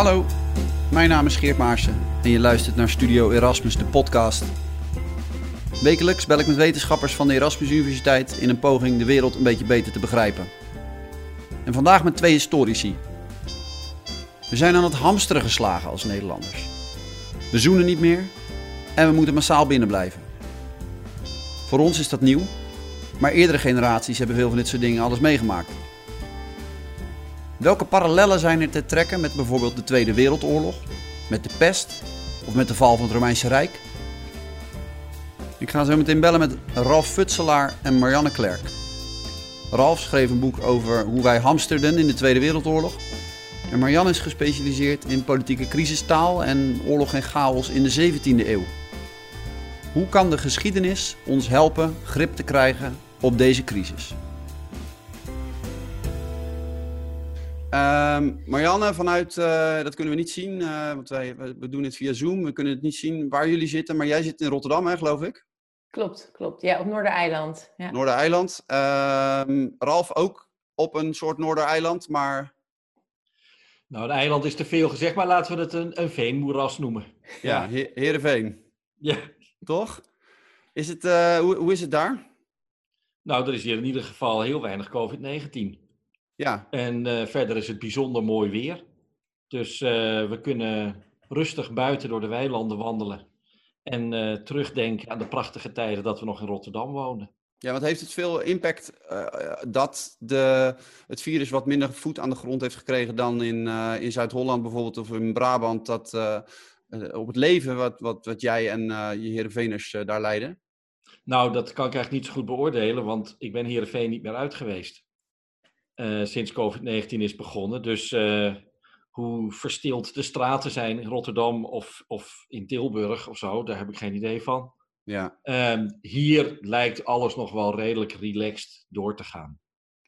Hallo, mijn naam is Geert Maarsen en je luistert naar Studio Erasmus, de podcast. Wekelijks bel ik met wetenschappers van de Erasmus Universiteit in een poging de wereld een beetje beter te begrijpen. En vandaag met twee historici. We zijn aan het hamsteren geslagen als Nederlanders. We zoenen niet meer en we moeten massaal binnenblijven. Voor ons is dat nieuw, maar eerdere generaties hebben veel van dit soort dingen alles meegemaakt. Welke parallellen zijn er te trekken met bijvoorbeeld de Tweede Wereldoorlog, met de pest of met de val van het Romeinse Rijk? Ik ga zo meteen bellen met Ralf Futselaar en Marianne Klerk. Ralf schreef een boek over hoe wij hamsterden in de Tweede Wereldoorlog. En Marianne is gespecialiseerd in politieke crisistaal en oorlog en chaos in de 17e eeuw. Hoe kan de geschiedenis ons helpen grip te krijgen op deze crisis? Ehm, Marianne, vanuit, eh, dat kunnen we niet zien, uh, want wij, we doen het via Zoom. We kunnen het niet zien waar jullie zitten, maar jij zit in Rotterdam, hè, geloof ik? Klopt, klopt. Ja, op Noordereiland. Ja. Noordereiland. Uh, Ralf ook op een soort Noordereiland, maar... Nou, een eiland is te veel gezegd, maar laten we het een, een veenmoeras noemen. Ja, ja Heerenveen. Ja. Toch? Is het, uh, hoe, hoe is het daar? Nou, er is hier in ieder geval heel weinig COVID-19. Ja. En uh, verder is het bijzonder mooi weer. Dus uh, we kunnen rustig buiten door de weilanden wandelen. En uh, terugdenken aan de prachtige tijden dat we nog in Rotterdam woonden. Ja, wat heeft het veel impact dat de, het virus wat minder voet aan de grond heeft gekregen dan in, in Zuid-Holland bijvoorbeeld of in Brabant, dat, op het leven wat, wat, wat jij en je Heerenveeners daar leiden? Nou, dat kan ik eigenlijk niet zo goed beoordelen, want ik ben Heerenveen niet meer uit geweest. Uh, sinds COVID-19 is begonnen. Dus uh, hoe verstild de straten zijn in Rotterdam of, of in Tilburg of zo, daar heb ik geen idee van. Ja. Um, hier lijkt alles nog wel redelijk relaxed door te gaan.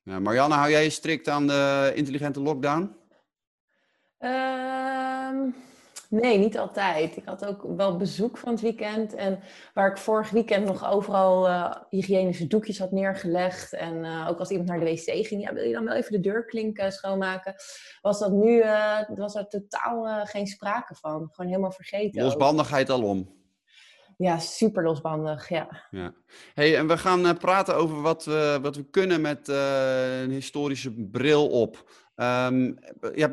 Ja, Marianne, hou jij je strikt aan de intelligente lockdown? Um... Nee, niet altijd. Ik had ook wel bezoek van het weekend. En waar ik vorig weekend nog overal uh, hygiënische doekjes had neergelegd. En uh, ook als iemand naar de wc ging, ja, wil je dan wel even de deurklink uh, schoonmaken? Was dat nu, was er totaal geen sprake van. Gewoon helemaal vergeten. Losbandigheid alom. Ja, super losbandig, ja. ja. Hey, en we gaan praten over wat we, wat we kunnen met een historische bril op. Um, ja,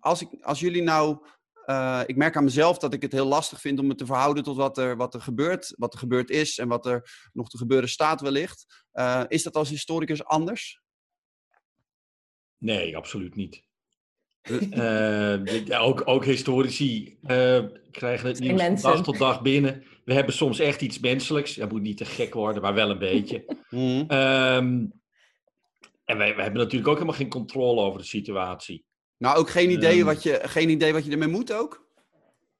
als, ik, als jullie nou uh, ik merk aan mezelf dat ik het heel lastig vind om me te verhouden tot wat er, wat er gebeurt, wat er gebeurd is en wat er nog te gebeuren staat wellicht. Uh, is dat als historicus anders? Nee, absoluut niet. uh, ook, ook historici krijgen het nieuws van dag tot dag binnen. We hebben soms echt iets menselijks. Dat moet niet te gek worden, maar wel een beetje. mm. um, en wij, wij hebben natuurlijk ook helemaal geen controle over de situatie. Nou, ook geen idee, um, wat je, geen idee wat je ermee moet ook?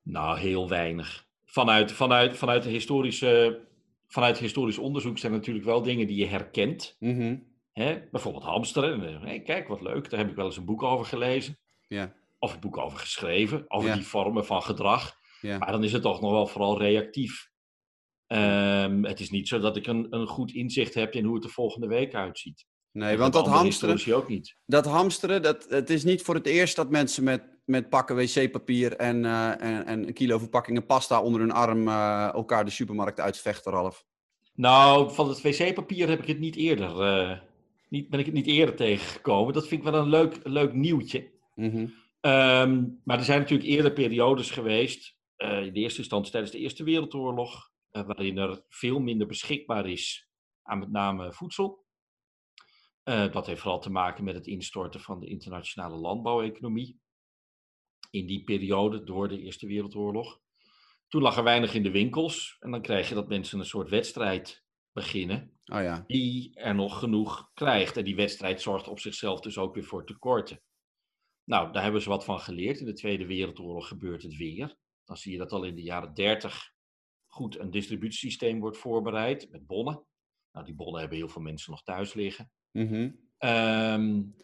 Nou, heel weinig. Vanuit, vanuit, vanuit, historische, vanuit historisch onderzoek zijn natuurlijk wel dingen die je herkent. Mm -hmm. Hè? Bijvoorbeeld hamsteren. Hey, kijk, wat leuk, daar heb ik wel eens een boek over gelezen. Ja. Of een boek over geschreven, over Ja. die vormen van gedrag. Ja. Maar dan is het toch nog wel vooral reactief. Um, het is niet zo dat ik een, een goed inzicht heb in hoe het de volgende week uitziet. Nee, want dat hamsteren, ook niet. dat hamsteren, dat, het is niet voor het eerst dat mensen met, met pakken wc-papier en, uh, en, en een kilo verpakkingen pasta onder hun arm uh, elkaar de supermarkt uitvechten, Ralf. Nou, van het wc-papier heb ik het niet eerder, uh, niet, ben ik het niet eerder tegengekomen. Dat vind ik wel een leuk, leuk nieuwtje. Mm -hmm. um, maar er zijn natuurlijk eerder periodes geweest, in de eerste instantie tijdens de Eerste Wereldoorlog, waarin er veel minder beschikbaar is aan met name voedsel. Uh, dat heeft vooral te maken met het instorten van de internationale landbouweconomie. In die periode door de Eerste Wereldoorlog. Toen lag er weinig in de winkels. En dan krijg je dat mensen een soort wedstrijd beginnen. Oh ja. Die er nog genoeg krijgt. En die wedstrijd zorgt op zichzelf dus ook weer voor tekorten. Nou, daar hebben ze wat van geleerd. In de Tweede Wereldoorlog gebeurt het weer. Dan zie je dat al in de jaren 30 goed een distributiesysteem wordt voorbereid met bonnen. Nou, die bonnen hebben heel veel mensen nog thuis liggen. Mm -hmm. um,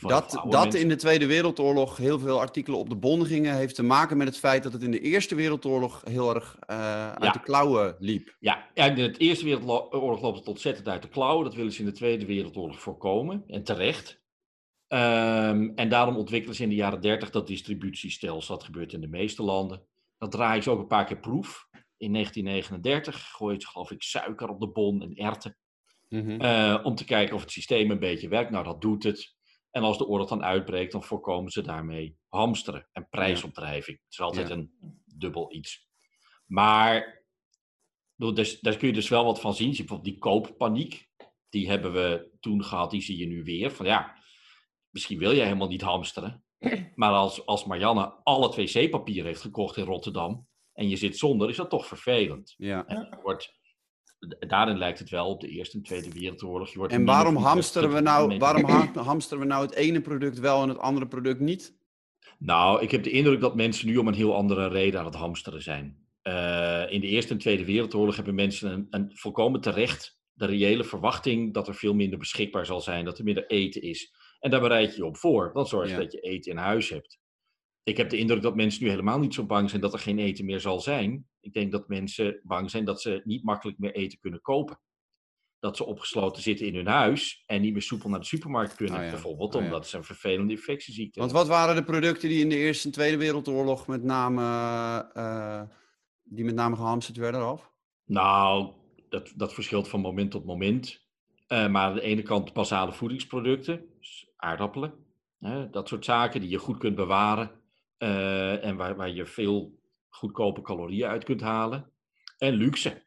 dat dat in de Tweede Wereldoorlog heel veel artikelen op de bon gingen, heeft te maken met het feit dat het in de Eerste Wereldoorlog heel erg uh, uit Ja. de klauwen liep. Ja, ja, in de Eerste Wereldoorlog loopt het ontzettend uit de klauwen. Dat willen ze in de Tweede Wereldoorlog voorkomen. En terecht. Ehm, en daarom ontwikkelen ze in de jaren 30 dat distributiestelsel. Dat gebeurt in de meeste landen. Dat draaien ze ook een paar keer proef. In 1939 gooien ze geloof ik suiker op de bon en erten. Mhm. eh, om te kijken of het systeem een beetje werkt. Nou, dat doet het. En als de oorlog dan uitbreekt, dan voorkomen ze daarmee hamsteren en prijsopdrijving. Het is altijd Ja. een dubbel iets. Maar dus, daar kun je dus wel wat van zien. Bijvoorbeeld die kooppaniek. Die hebben we toen gehad, die zie je nu weer. Van ja, misschien wil jij helemaal niet hamsteren. Maar als, als Marianne al het wc-papier heeft gekocht in Rotterdam en je zit zonder, is dat toch vervelend. Ja. En wordt, daarin lijkt het wel op de Eerste en Tweede Wereldoorlog. Je wordt En waarom hamsteren we nou, waarom ha- hamsteren we nou het ene product wel en het andere product niet? Nou, ik heb de indruk dat mensen nu om een heel andere reden aan het hamsteren zijn. Eh, in de Eerste en Tweede Wereldoorlog hebben mensen een, een volkomen terecht de reële verwachting dat er veel minder beschikbaar zal zijn, dat er minder eten is. En daar bereid je je op voor. Dan zorg je Ja. dat je eten in huis hebt. Ik heb de indruk dat mensen nu helemaal niet zo bang zijn dat er geen eten meer zal zijn. Ik denk dat mensen bang zijn dat ze niet makkelijk meer eten kunnen kopen. Dat ze opgesloten zitten in hun huis en niet meer soepel naar de supermarkt kunnen, Oh ja. bijvoorbeeld, Oh ja. omdat ze een vervelende infectieziekte Want hebben. wat waren de producten die in de Eerste en Tweede Wereldoorlog met name, eh, die met name gehamsterd werden, af? Nou, dat, dat verschilt van moment tot moment. Eh, maar aan de ene kant basale voedingsproducten, dus aardappelen, hè, dat soort zaken die je goed kunt bewaren eh, en waar, waar je veel goedkope calorieën uit kunt halen. En luxe,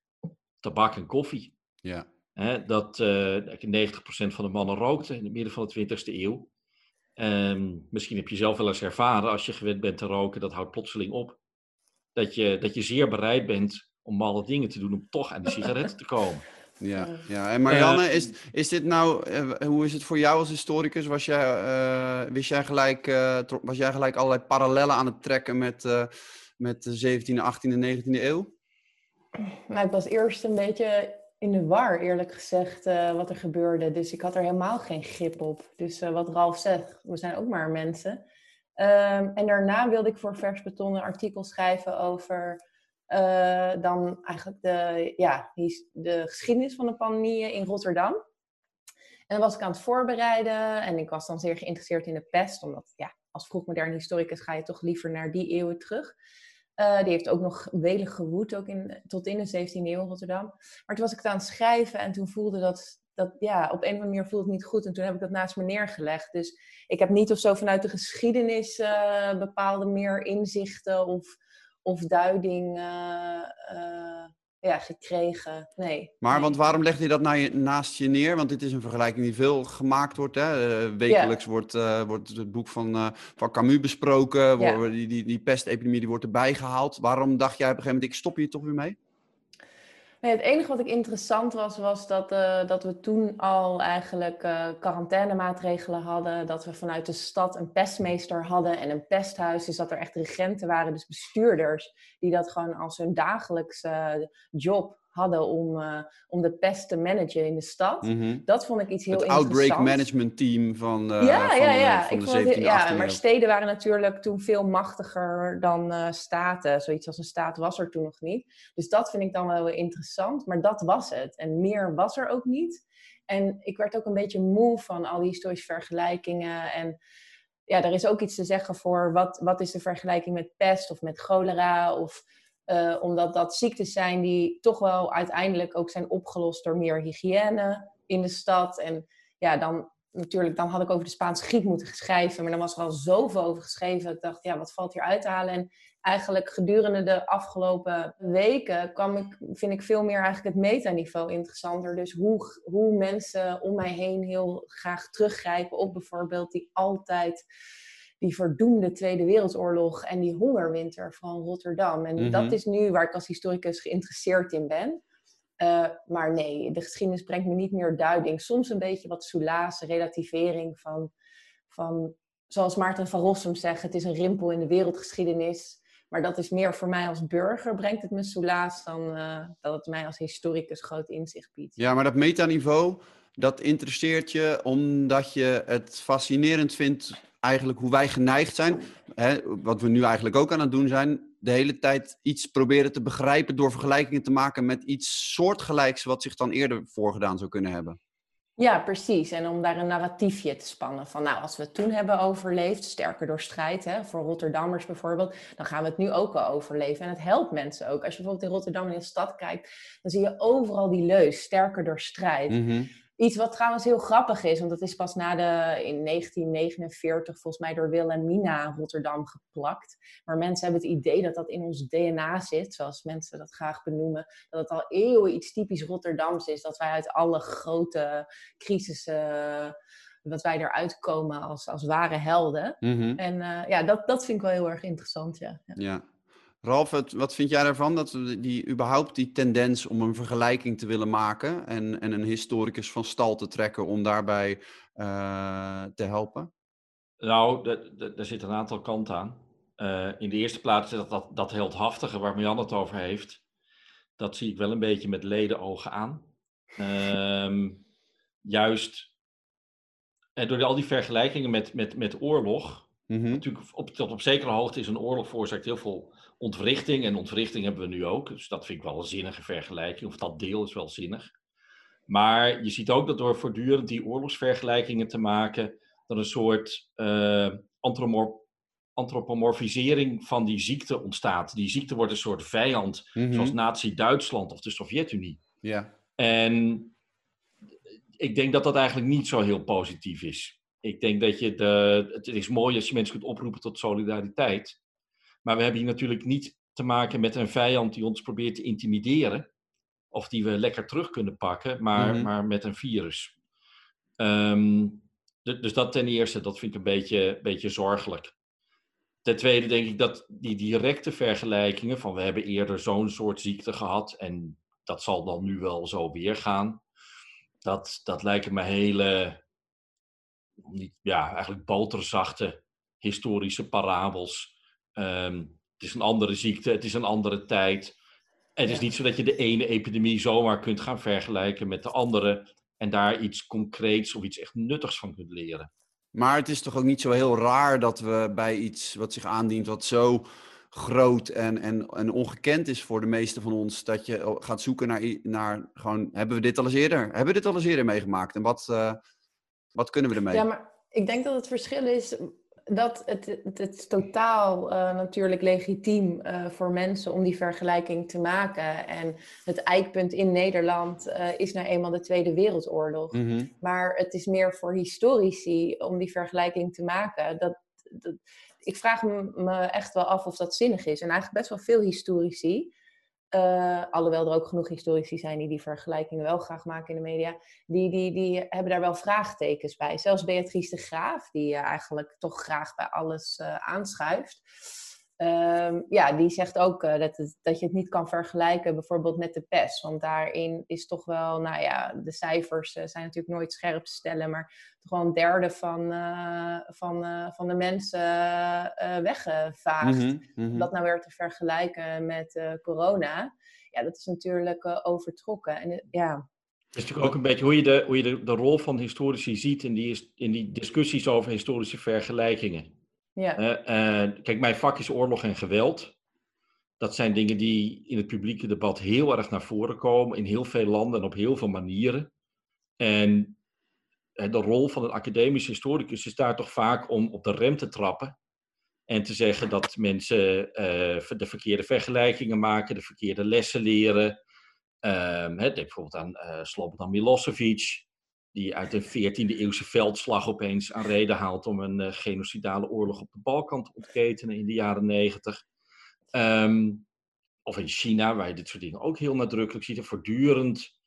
tabak en koffie. Ja. Hè, dat eh 90% van de mannen rookte in het midden van de 20e eeuw. Ehm, misschien heb je zelf wel eens ervaren, als je gewend bent te roken, dat houdt plotseling op. Dat je, dat je zeer bereid bent om malle dingen te doen om toch aan die sigaretten te komen. Ja, Ja. ja. En Marianne, Eh, is, is dit nou, eh, hoe is het voor jou als historicus? Was jij, eh, wist jij gelijk, eh, was jij gelijk allerlei parallellen aan het trekken met, eh, met de 17e, 18e, 19e eeuw? Nou, ik was eerst een beetje in de war, eerlijk gezegd, eh, wat er gebeurde. Dus ik had er helemaal geen grip op. Dus eh, wat Ralf zegt, we zijn ook maar mensen. Ehm, en daarna wilde ik voor Vers Beton een artikel schrijven over eh, dan eigenlijk de, ja, de geschiedenis van de pandemie in Rotterdam. En dan was ik aan het voorbereiden en ik was dan zeer geïnteresseerd in de pest, omdat ja, als vroegmoderne historicus ga je toch liever naar die eeuwen terug. Eh, die heeft ook nog welig gewoed, ook in, tot in de 17e eeuw in Rotterdam. Maar toen was ik het aan het schrijven en toen voelde dat, dat ja, op een of andere manier voelde het niet goed. En toen heb ik dat naast me neergelegd. Dus ik heb niet of zo vanuit de geschiedenis eh, bepaalde meer inzichten of, of duiding eh, eh, ja, gekregen. Nee. Maar nee. want waarom legde je dat nou je, naast je neer? Want dit is een vergelijking die veel gemaakt wordt. Hè? Eh, wekelijks wordt, wordt het boek van, van Camus besproken. Worden die, die, die pestepidemie die wordt erbij gehaald. Waarom dacht jij op een gegeven moment, ik stop hier toch weer mee? Het enige wat ik interessant was, was dat, eh, dat we toen al eigenlijk eh quarantainemaatregelen hadden. Dat we vanuit de stad een pestmeester hadden en een pesthuis. Dus dat er echt regenten waren, dus bestuurders, die dat gewoon als hun dagelijkse job hadden om, eh, om de pest te managen in de stad. Mhm. Dat vond ik iets heel Het interessants. outbreak management team van, eh ja, van, ja, ja. van Ik de vond het, 17e, ja, 18e maar steden waren natuurlijk toen veel machtiger dan eh, staten. Zoiets als een staat was er toen nog niet. Dus dat vind ik dan wel interessant. Maar dat was het. En meer was er ook niet. En ik werd ook een beetje moe van al die historische vergelijkingen. En ja, er is ook iets te zeggen voor wat, wat is de vergelijking met pest of met cholera. Of, eh, omdat dat ziektes zijn die toch wel uiteindelijk ook zijn opgelost door meer hygiëne in de stad. En ja, dan natuurlijk, dan had ik over de Spaanse griep moeten schrijven. Maar dan was er al zoveel over geschreven. Ik dacht, ja, wat valt hier uit te halen? En eigenlijk gedurende de afgelopen weken kwam ik, vind ik veel meer eigenlijk het metaniveau interessanter. Dus hoe, hoe mensen om mij heen heel graag teruggrijpen op bijvoorbeeld die altijd die verdoemde Tweede Wereldoorlog en die hongerwinter van Rotterdam. En Mhm. dat is nu waar ik als historicus geïnteresseerd in ben. Uh, maar nee, de geschiedenis brengt me niet meer duiding. Soms een beetje wat soelaas, relativering van, van, zoals Maarten van Rossum zegt, het is een rimpel in de wereldgeschiedenis. Maar dat is meer voor mij als burger, brengt het me soelaas, dan uh, dat het mij als historicus groot inzicht biedt. Ja, maar dat metaniveau, dat interesseert je omdat je het fascinerend vindt, eigenlijk hoe wij geneigd zijn, hè, wat we nu eigenlijk ook aan het doen zijn, de hele tijd iets proberen te begrijpen door vergelijkingen te maken met iets soortgelijks wat zich dan eerder voorgedaan zou kunnen hebben. Ja, precies. En om daar een narratiefje te spannen van, nou, als we het toen hebben overleefd, sterker door strijd, hè, voor Rotterdammers bijvoorbeeld, dan gaan we het nu ook wel overleven. En het helpt mensen ook. Als je bijvoorbeeld in Rotterdam in de stad kijkt, dan zie je overal die leus, sterker door strijd. Mhm. Iets wat trouwens heel grappig is, want dat is pas na de, in 1949 volgens mij door Wilhelmina Rotterdam geplakt. Maar mensen hebben het idee dat dat in ons DNA zit, zoals mensen dat graag benoemen. Dat het al eeuwen iets typisch Rotterdams is, dat wij uit alle grote crisissen, dat wij eruit komen als, als ware helden. Mhm. En eh, ja, dat, dat vind ik wel heel erg interessant, ja. ja. Ja. Ralf, wat, vind jij daarvan? Dat we die, überhaupt die tendens om een vergelijking te willen maken en, en een historicus van stal te trekken om daarbij eh, te helpen? Nou, daar zit een aantal kanten aan. Eh, in de eerste plaats dat, dat, dat heldhaftige waar Jan het over heeft. Dat zie ik wel een beetje met ledenogen aan. Ehm, juist en door al die vergelijkingen met, met, met oorlog. Mhm. Natuurlijk, op, tot op zekere hoogte is een oorlog veroorzaakt heel veel ontwrichting. En ontwrichting hebben we nu ook. Dus dat vind ik wel een zinnige vergelijking. Of dat deel is wel zinnig. Maar je ziet ook dat door voortdurend die oorlogsvergelijkingen te maken, dat een soort eh, antropomorfisering van die ziekte ontstaat. Die ziekte wordt een soort vijand, Mhm. zoals Nazi-Duitsland of de Sovjet-Unie. Ja. En ik denk dat dat eigenlijk niet zo heel positief is. Ik denk dat je de. Het is mooi als je mensen kunt oproepen tot solidariteit. Maar we hebben hier natuurlijk niet te maken met een vijand die ons probeert te intimideren. Of die we lekker terug kunnen pakken, maar, Mhm. maar met een virus. Ehm, du- dus dat ten eerste, dat vind ik een beetje, beetje zorgelijk. Ten tweede denk ik dat die directe vergelijkingen van we hebben eerder zo'n soort ziekte gehad en dat zal dan nu wel zo weer gaan. Dat, dat lijken me hele, niet, ja, eigenlijk boterzachte historische parabels. Ehm, het is een andere ziekte, het is een andere tijd. En het is niet zo dat je de ene epidemie zomaar kunt gaan vergelijken met de andere en daar iets concreets of iets echt nuttigs van kunt leren. Maar het is toch ook niet zo heel raar dat we bij iets wat zich aandient, wat zo groot en, en, en ongekend is voor de meeste van ons, dat je gaat zoeken naar, naar gewoon, hebben we dit al eens eerder? Hebben we dit al eens eerder meegemaakt? En wat, eh, wat kunnen we ermee? Ja, maar ik denk dat het verschil is dat het, het, het is totaal eh, natuurlijk legitiem eh, voor mensen om die vergelijking te maken. En het eikpunt in Nederland eh, is nou eenmaal de Tweede Wereldoorlog. Mhm. Maar het is meer voor historici om die vergelijking te maken. Dat, dat, ik vraag me echt wel af of dat zinnig is. En eigenlijk best wel veel historici, eh, alhoewel er ook genoeg historici zijn die die vergelijkingen wel graag maken in de media, die, die, die hebben daar wel vraagtekens bij. Zelfs Beatrice de Graaf, die eh, eigenlijk toch graag bij alles eh, aanschuift. Ehm, ja, die zegt ook eh, dat, het, dat je het niet kan vergelijken bijvoorbeeld met de pest. Want daarin is toch wel, nou ja, de cijfers eh, zijn natuurlijk nooit scherp te stellen, maar toch wel een derde van, eh, van, eh, van de mensen eh, weggevaagd. Om dat nou weer te vergelijken met eh, corona, ja, dat is natuurlijk eh, overtrokken. En ja, Het is natuurlijk ook een beetje hoe je de, hoe je de, de rol van historici ziet in die, in die discussies over historische vergelijkingen. Ja. Eh, kijk, mijn vak is oorlog en geweld. Dat zijn dingen die in het publieke debat heel erg naar voren komen, in heel veel landen en op heel veel manieren. En de rol van een academisch historicus is daar toch vaak om op de rem te trappen. En te zeggen dat mensen eh, de verkeerde vergelijkingen maken, de verkeerde lessen leren. Ehm, hè, denk bijvoorbeeld aan eh Slobodan Milosevic, die uit een 14e eeuwse veldslag opeens aan reden haalt om een eh, genocidale oorlog op de Balkan te ontketenen in de jaren 90. Ehm, of in China, waar je dit soort dingen ook heel nadrukkelijk ziet, en voortdurend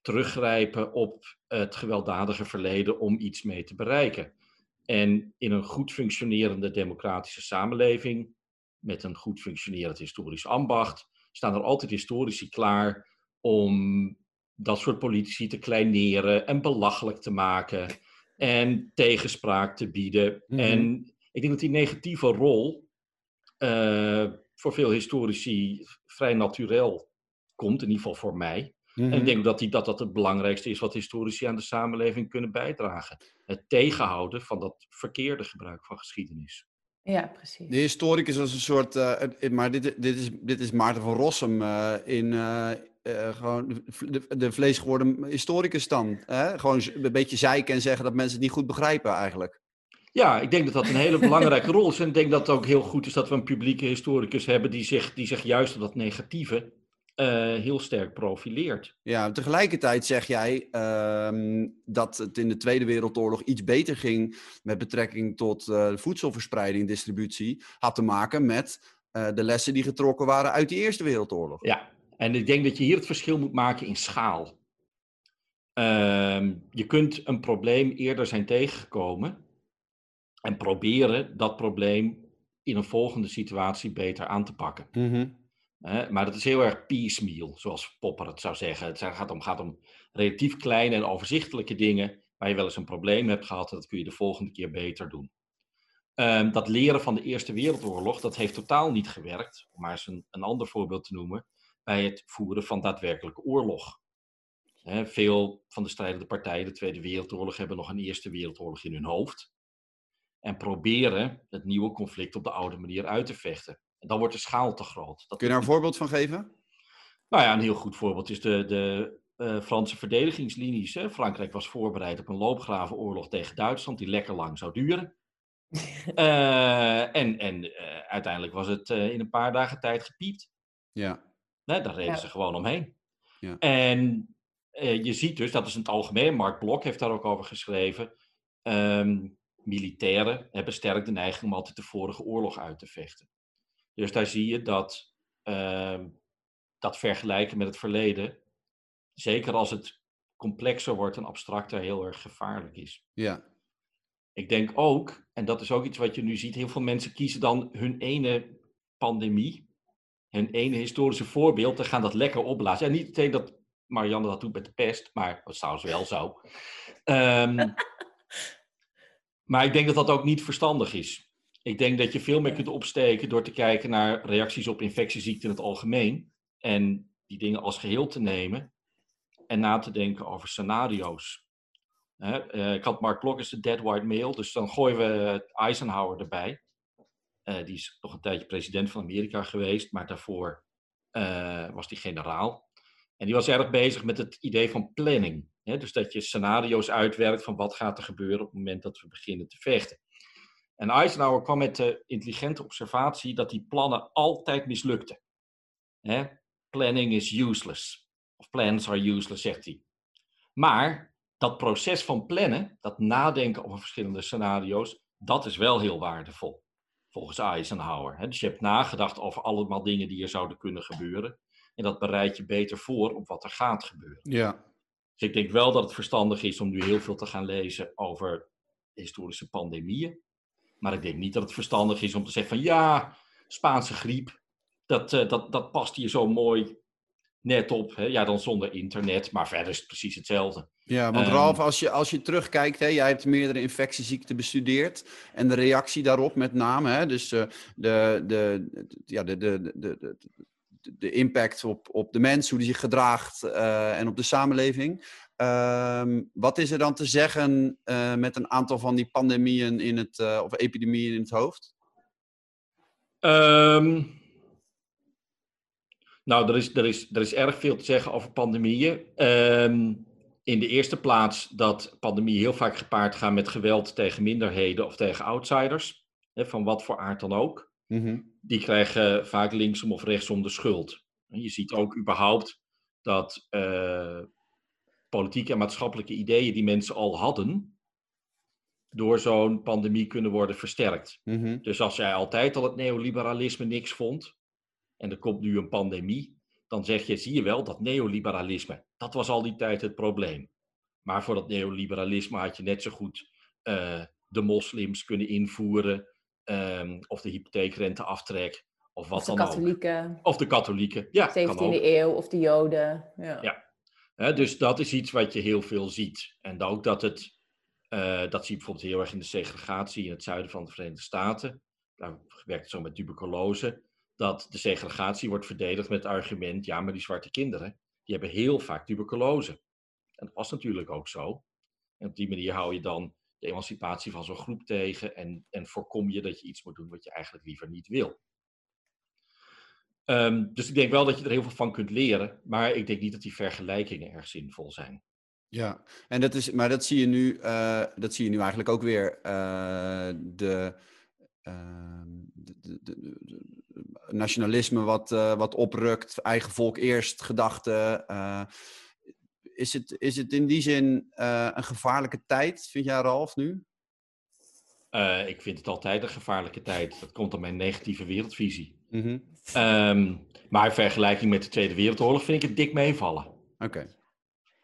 teruggrijpen op het gewelddadige verleden om iets mee te bereiken. En in een goed functionerende democratische samenleving, met een goed functionerend historisch ambacht, staan er altijd historici klaar om dat soort politici te kleineren en belachelijk te maken en tegenspraak te bieden. Mhm. En ik denk dat die negatieve rol eh, voor veel historici vrij natuurlijk komt, in ieder geval voor mij. Mhm. En ik denk dat, die, dat dat het belangrijkste is wat historici aan de samenleving kunnen bijdragen. Het tegenhouden van dat verkeerde gebruik van geschiedenis. Ja, precies. De historicus was een soort, uh, maar dit, dit, is, dit is Maarten van Rossum uh, in uh, gewoon de, de vlees geworden historicus dan. Hè? Gewoon een beetje zeiken en zeggen dat mensen het niet goed begrijpen eigenlijk. Ja, ik denk dat dat een hele belangrijke rol is. En ik denk dat het ook heel goed is dat we een publieke historicus hebben die zich, die zich juist op dat negatieve uh, heel sterk profileert. Ja, tegelijkertijd zeg jij uh, dat het in de Tweede Wereldoorlog iets beter ging met betrekking tot uh, voedselverspreiding, distributie, had te maken met de lessen die getrokken waren uit die Eerste Wereldoorlog. Ja, en ik denk dat je hier het verschil moet maken in schaal. Ehm, je kunt een probleem eerder zijn tegengekomen en proberen dat probleem in een volgende situatie beter aan te pakken. Mm -hmm. Uh, maar dat is heel erg piecemeal, zoals Popper het zou zeggen. Het gaat om, gaat om relatief kleine en overzichtelijke dingen waar je wel eens een probleem hebt gehad. En dat kun je de volgende keer beter doen. Um, dat leren van de Eerste Wereldoorlog, dat heeft totaal niet gewerkt. Om maar eens een, een ander voorbeeld te noemen. Bij het voeren van daadwerkelijke oorlog. He, veel van de strijdende partijen, de Tweede Wereldoorlog, hebben nog een Eerste Wereldoorlog in hun hoofd. En proberen het nieuwe conflict op de oude manier uit te vechten. En dan wordt de schaal te groot. Dat Kun je daar een voorbeeld van geven? Nou ja, een heel goed voorbeeld is de, de uh, Franse verdedigingslinies. Hè. Frankrijk was voorbereid op een loopgravenoorlog tegen Duitsland die lekker lang zou duren. uh, en en uh, uiteindelijk was het in een paar dagen tijd gepiept. Ja. Nee, daar reden ja. ze gewoon omheen. Ja. En je ziet dus, dat is in het algemeen, Mark Blok heeft daar ook over geschreven. Um, militairen hebben sterk de neiging om altijd de vorige oorlog uit te vechten. Dus daar zie je dat uh, dat vergelijken met het verleden, zeker als het complexer wordt en abstracter, heel erg gevaarlijk is. Ja. Ik denk ook, en dat is ook iets wat je nu ziet, heel veel mensen kiezen dan hun ene pandemie, hun ene historische voorbeeld, en gaan dat lekker opblazen. En niet meteen dat Marianne dat doet met de pest, maar dat is trouwens wel zo. Um, maar ik denk dat dat ook niet verstandig is. Ik denk dat je veel meer kunt opsteken door te kijken naar reacties op infectieziekten in het algemeen. En die dingen als geheel te nemen. En na te denken over scenario's. Uh, ik had Mark Block de Dead White Male. Dus dan gooien we Eisenhower erbij. Uh, die is nog een tijdje president van Amerika geweest. Maar daarvoor uh, was die generaal. En die was erg bezig met het idee van planning. Hè, dus dat je scenario's uitwerkt van wat gaat er gebeuren op het moment dat we beginnen te vechten. En Eisenhower kwam met de intelligente observatie dat die plannen altijd mislukten. Hè? Planning is useless. Of plans are useless, zegt hij. Maar dat proces van plannen, dat nadenken over verschillende scenario's, dat is wel heel waardevol. Volgens Eisenhower. Hè? Dus je hebt nagedacht over allemaal dingen die er zouden kunnen gebeuren. En dat bereid je beter voor op wat er gaat gebeuren. Ja. Dus ik denk wel dat het verstandig is om nu heel veel te gaan lezen over historische pandemieën. Maar ik denk niet dat het verstandig is om te zeggen van ja, Spaanse griep, dat, uh, dat, dat past hier zo mooi net op. Hè? Ja, dan zonder internet, maar verder is het precies hetzelfde. Ja, want um, Ralf, als je, als je terugkijkt, hè, jij hebt meerdere infectieziekten bestudeerd en de reactie daarop met name, hè, dus uh, de, de, ja, de, de, de, de, de impact op, op de mens, hoe die zich gedraagt uh, en op de samenleving. Um, wat is er dan te zeggen uh, met een aantal van die pandemieën in het, of epidemieën in het hoofd? Um, nou, er is, er, is, er is erg veel te zeggen over pandemieën. Um, in de eerste plaats dat pandemieën heel vaak gepaard gaan met geweld tegen minderheden of tegen outsiders, hè, van wat voor aard dan ook. Mm -hmm. Die krijgen vaak linksom of rechtsom de schuld. En je ziet ook überhaupt dat uh, politieke en maatschappelijke ideeën die mensen al hadden, door zo'n pandemie kunnen worden versterkt. Mm -hmm. Dus als jij altijd al het neoliberalisme niks vond, en er komt nu een pandemie, dan zeg je, zie je wel, dat neoliberalisme, dat was al die tijd het probleem. Maar voor dat neoliberalisme had je net zo goed uh, de moslims kunnen invoeren, um, of de hypotheekrenteaftrek, of wat of de dan katholieken. ook. Of de katholieken, ja. 17e eeuw, of de joden. Ja. ja. He, dus dat is iets wat je heel veel ziet. En ook dat het, uh, dat zie je bijvoorbeeld heel erg in de segregatie in het zuiden van de Verenigde Staten. Daar werkt het zo met tuberculose. Dat de segregatie wordt verdedigd met het argument, ja, maar die zwarte kinderen, die hebben heel vaak tuberculose. En dat was natuurlijk ook zo. En op die manier hou je dan de emancipatie van zo'n groep tegen en, en voorkom je dat je iets moet doen wat je eigenlijk liever niet wil. Ehm, dus ik denk wel dat je er heel veel van kunt leren, maar ik denk niet dat die vergelijkingen erg zinvol zijn. Ja, en dat is, maar dat zie je nu, uh, dat zie je nu eigenlijk ook weer. Uh, de, de, de, de, nationalisme wat, wat oprukt, eigen volk eerst gedachte. is, het, is het in die zin een gevaarlijke tijd, vind jij Ralf nu? ik vind het altijd een gevaarlijke tijd. Dat komt aan mijn negatieve wereldvisie. Mm -hmm. um, maar in vergelijking met de Tweede Wereldoorlog vind ik het dik meevallen. Oké.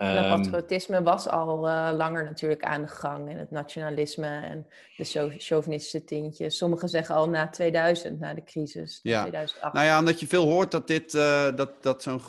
Ehm, patriotisme was al uh, langer natuurlijk aan de gang. En het nationalisme en de chauvinistische tintjes. Sommigen zeggen al na 2000, na de crisis. Ja. 2008. Nou ja, omdat je veel hoort dat, dit, uh, dat, dat zo'n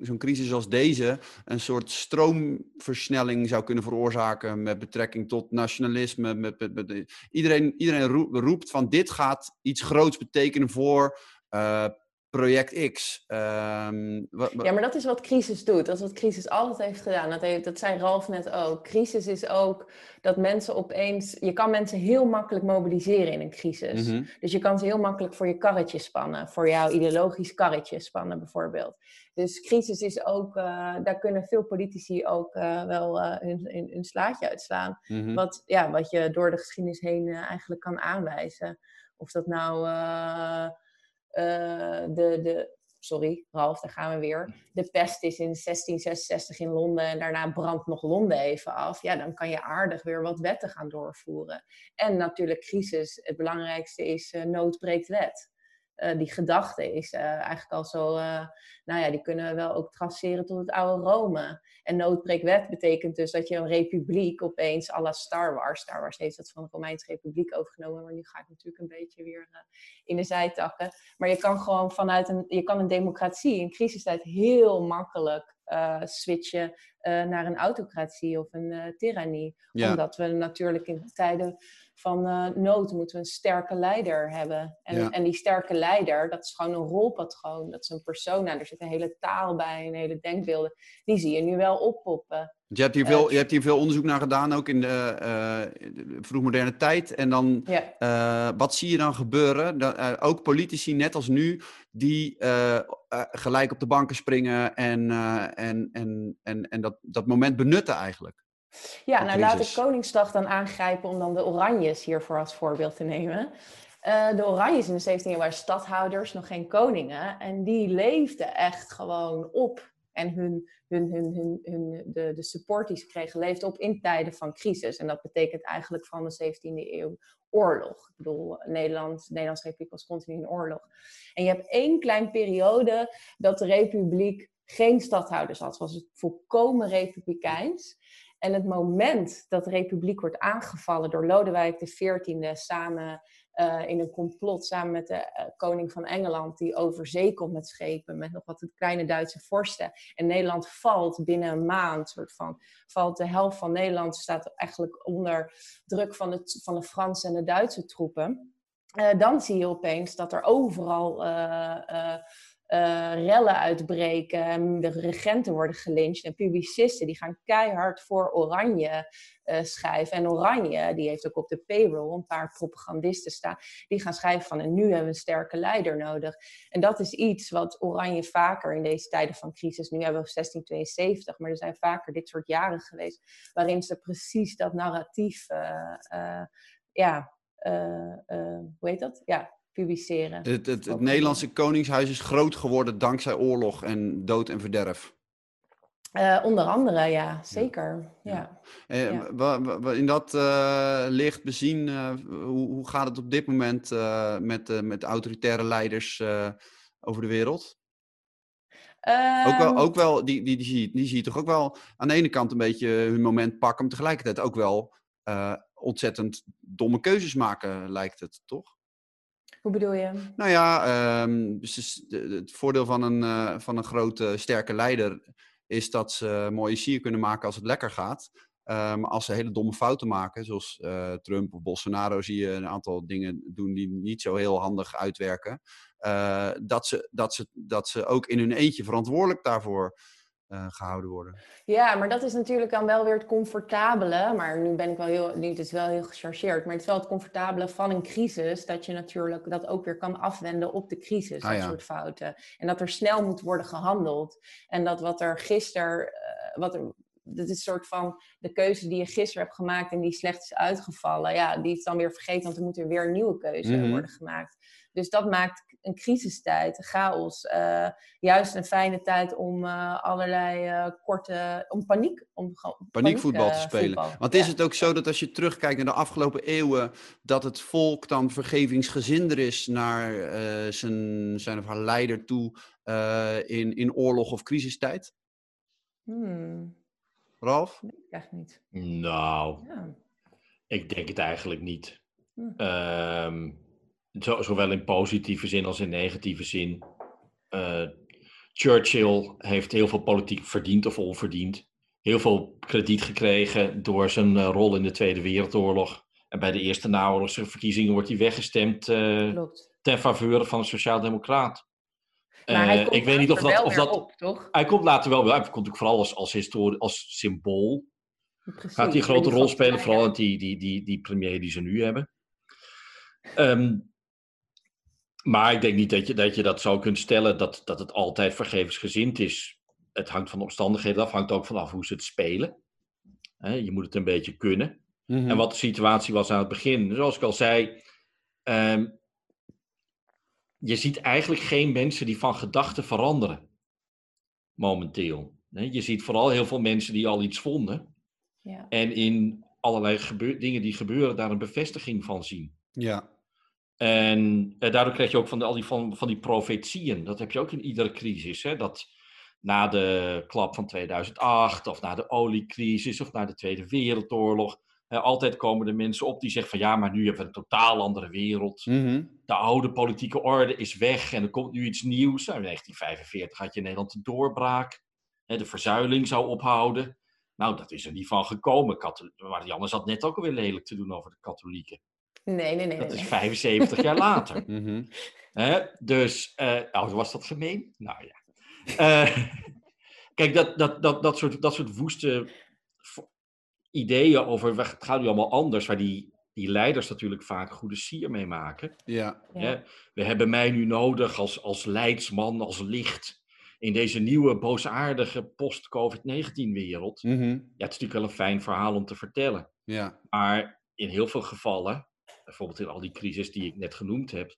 zo'n crisis als deze een soort stroomversnelling zou kunnen veroorzaken met betrekking tot nationalisme. Met, met, met, iedereen iedereen roept van dit gaat iets groots betekenen voor uh, project X. Ehm, ja, maar dat is wat crisis doet. Dat is wat crisis altijd heeft gedaan. Dat, heeft, dat zei Ralf net ook. Crisis is ook dat mensen opeens... Je kan mensen heel makkelijk mobiliseren in een crisis. Mhm. Dus je kan ze heel makkelijk voor je karretje spannen. Voor jouw ideologisch karretje spannen bijvoorbeeld. Dus crisis is ook... Uh, daar kunnen veel politici ook uh, wel uh, hun, hun, slaatje uitslaan. Mm wat, ja, wat je door de geschiedenis heen eigenlijk kan aanwijzen. Of dat nou eh, de, de, sorry Ralf, daar gaan we weer. De pest is in 1666 in Londen en daarna brandt nog Londen even af. Ja, dan kan je aardig weer wat wetten gaan doorvoeren. En natuurlijk crisis. Het belangrijkste is uh, wet. Uh, die gedachte is uh, eigenlijk al zo, uh, nou ja, die kunnen we wel ook traceren tot het oude Rome. En noodbreekwet betekent dus dat je een republiek opeens à la Star Wars, Star Wars heeft dat van de Romeinse Republiek overgenomen, maar nu ga ik natuurlijk een beetje weer in de zijtakken. Maar je kan gewoon vanuit een, je kan een democratie in crisistijd heel makkelijk switchen naar een autocratie of een tirannie. Ja. Omdat we natuurlijk in tijden van uh, nood moeten we een sterke leider hebben. En, en die sterke leider, dat is gewoon een rolpatroon. Dat is een persona. Er zit een hele taal bij, een hele denkbeelden. Die zie je nu wel oppoppen. Je hebt, hier veel, uh, je hebt hier veel onderzoek naar gedaan, ook in de, uh, de vroegmoderne tijd. En dan, ja. wat zie je dan gebeuren? Dat, ook politici, net als nu, die gelijk op de banken springen en, en, en, en, en dat, dat moment benutten eigenlijk. Ja, nou laat ik Koningsdag dan aangrijpen om dan de Oranjes hiervoor als voorbeeld te nemen. Uh, de Oranjes in de 17e eeuw waren stadhouders, nog geen koningen. En die leefden echt gewoon op. En hun, hun, hun, hun, hun, de, de support die ze kregen, leefde op in tijden van crisis. En dat betekent eigenlijk van de 17e eeuw oorlog. Ik bedoel, Nederland, de Nederlandse Republiek was continu in oorlog. En je hebt één klein periode dat de Republiek geen stadhouders had. Het was volkomen republikeins. En het moment dat de republiek wordt aangevallen door Lodewijk XIV samen uh, in een complot, samen met de uh, koning van Engeland, die over zee komt met schepen, met nog wat kleine Duitse vorsten. En Nederland valt binnen een maand, soort van, valt de helft van Nederland staat eigenlijk onder druk van de, van de Franse en de Duitse troepen. Uh, dan zie je opeens dat er overal uh, rellen uitbreken. De regenten worden gelyncht. En publicisten die gaan keihard voor Oranje uh, schrijven. En Oranje, die heeft ook op de payroll een paar propagandisten staan. Die gaan schrijven van, en nu hebben we een sterke leider nodig. En dat is iets wat Oranje vaker in deze tijden van crisis... Nu hebben we 1672, maar er zijn vaker dit soort jaren geweest... waarin ze precies dat narratief... Uh, ja, hoe heet dat? Ja, publiceren. Het, het, het Nederlandse Koningshuis is groot geworden dankzij oorlog en dood en verderf. Uh, onder andere, ja, zeker. Ja. ja. Uh, in dat uh, licht bezien, hoe, hoe, gaat het op dit moment met, met autoritaire leiders over de wereld? Um... Ook wel, ehm. ook wel die, die, die, zie, die zie je toch ook wel aan de ene kant een beetje hun moment pakken, maar tegelijkertijd ook wel ontzettend domme keuzes maken, lijkt het, toch? Hoe bedoel je? Nou ja, um, dus het voordeel van een, uh, van een grote, sterke leider is dat ze mooie sier kunnen maken als het lekker gaat. Maar um, als ze hele domme fouten maken, zoals uh, Trump of Bolsonaro, zie je een aantal dingen doen die niet zo heel handig uitwerken. Uh, dat, ze, dat, ze, dat ze ook in hun eentje verantwoordelijk daarvoor eh, gehouden worden. Ja, maar dat is natuurlijk dan wel weer het comfortabele. Maar nu ben ik wel heel, nu het is wel heel gechargeerd. Maar het is wel het comfortabele van een crisis. Dat je natuurlijk dat ook weer kan afwenden op de crisis. Ah, dat ja. soort fouten. En dat er snel moet worden gehandeld. En dat wat er gisteren, eh, wat er, dit is een soort van de keuze die je gisteren hebt gemaakt en die slecht is uitgevallen. Ja, die is dan weer vergeten, want er moet er weer een nieuwe keuze Mhm. worden gemaakt. Dus dat maakt een crisistijd, een chaos, eh, juist een fijne tijd om eh, allerlei eh, korte, om paniek, om Paniekvoetbal te paniek, eh, spelen. voetbal. Want is Ja. het ook zo dat als je terugkijkt naar de afgelopen eeuwen, dat het volk dan vergevingsgezinder is naar eh, zijn, zijn of haar leider toe eh, in, in oorlog of crisistijd? Hmm, Ralf? ik echt niet. Nou, Ja. ik denk het eigenlijk niet. Hm. Ehm, zo, zowel in positieve zin als in negatieve zin. Eh, Churchill heeft heel veel politiek verdiend of onverdiend. Heel veel krediet gekregen door zijn eh, rol in de Tweede Wereldoorlog. En bij de eerste naoorlogse verkiezingen wordt hij weggestemd eh, ten faveur van een sociaaldemocraat. Ik weet niet of dat, of dat op, toch? hij komt later wel weer. Hij komt ook vooral als, als, historie, als symbool. Precies. Gaat hij een grote rol spelen, vooral met die, die, die, die premier die ze nu hebben. Ehm, maar ik denk niet dat je, dat je dat zo kunt stellen dat, dat het altijd vergevensgezind is. Het hangt van de omstandigheden af, hangt ook vanaf hoe ze het spelen. Hè, je moet het een beetje kunnen. Mhm. En wat de situatie was aan het begin. Zoals ik al zei, ehm, je ziet eigenlijk geen mensen die van gedachten veranderen. Momenteel. Hè, Je ziet vooral heel veel mensen die al iets vonden. Ja. En in allerlei dingen die gebeuren, daar een bevestiging van zien. Ja. En eh, daardoor krijg je ook van, de, al die, van, van die profetieën. Dat heb je ook in iedere crisis. Hè? Dat na de klap van 2008, of na de oliecrisis, of na de Tweede Wereldoorlog. eh, altijd komen er mensen op die zeggen van ja, maar nu hebben we een totaal andere wereld. Mhm. De oude politieke orde is weg en er komt nu iets nieuws. Nou, in 1945 had je in Nederland de doorbraak. Hè, de verzuiling zou ophouden. Nou, dat is er niet van gekomen. Maar Janne zat net ook alweer lelijk te doen over de katholieken. Nee, nee, nee. nee, Dat is nee. 75 jaar later. Mhm. Hè? Dus, eh oh, was dat gemeen? Nou ja. Eh, kijk, dat, dat, dat, dat, soort, dat soort woeste ideeën over het gaat nu allemaal anders, waar die, die leiders natuurlijk vaak goede sier mee maken. Ja. We hebben mij nu nodig als, als leidsman, als licht in deze nieuwe boosaardige post-COVID-19-wereld. Mhm. Ja, het is natuurlijk wel een fijn verhaal om te vertellen. Ja. Maar in heel veel gevallen, bijvoorbeeld in al die crisis die ik net genoemd heb,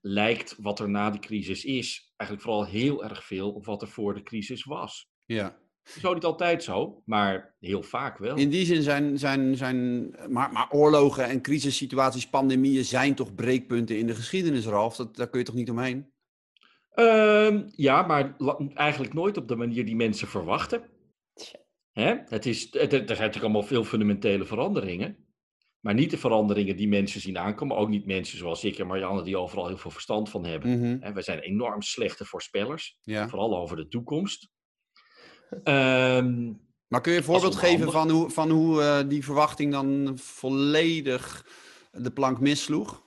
lijkt wat er na de crisis is eigenlijk vooral heel erg veel op wat er voor de crisis was. Ja. Zo niet altijd zo, maar heel vaak wel. In die zin zijn, zijn, zijn maar, maar oorlogen en crisissituaties, pandemieën zijn toch breekpunten in de geschiedenis, Ralf? Dat, daar kun je toch niet omheen? Ehm, ja, maar eigenlijk nooit op de manier die mensen verwachten. Hè? Het is, er zijn natuurlijk allemaal veel fundamentele veranderingen. Maar niet de veranderingen die mensen zien aankomen. Ook niet mensen zoals ik en Marianne die overal heel veel verstand van hebben. Hè, wij zijn enorm slechte voorspellers. Ja. Vooral over de toekomst. Ehm, Maar kun je een voorbeeld geven van hoe, van hoe eh, die verwachting dan volledig de plank missloeg?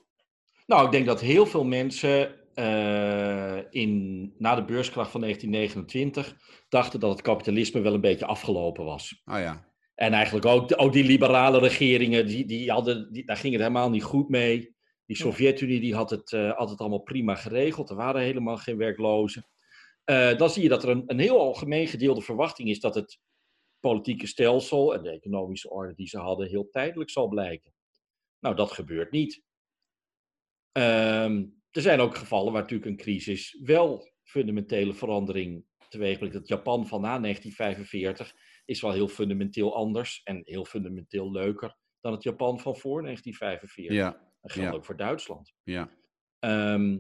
nou, ik denk dat heel veel mensen eh, in, na de beurskracht van 1929 dachten dat het kapitalisme wel een beetje afgelopen was. Oh ja. En eigenlijk ook, ook die liberale regeringen, die, die hadden, die, daar ging het helemaal niet goed mee. Die. Sovjet-Unie die had, het, had het allemaal prima geregeld. Er waren helemaal geen werklozen. Eh, dan zie je dat er een, een heel algemeen gedeelde verwachting is dat het politieke stelsel en de economische orde die ze hadden heel tijdelijk zal blijken. Nou, dat gebeurt niet. Ehm, er zijn ook gevallen waar natuurlijk een crisis wel fundamentele verandering teweegbrengt. Het Japan van na 1945 is wel heel fundamenteel anders en heel fundamenteel leuker dan het Japan van voor 1945. Ja. Dat geldt ja. ook voor Duitsland. Ja. Ehm,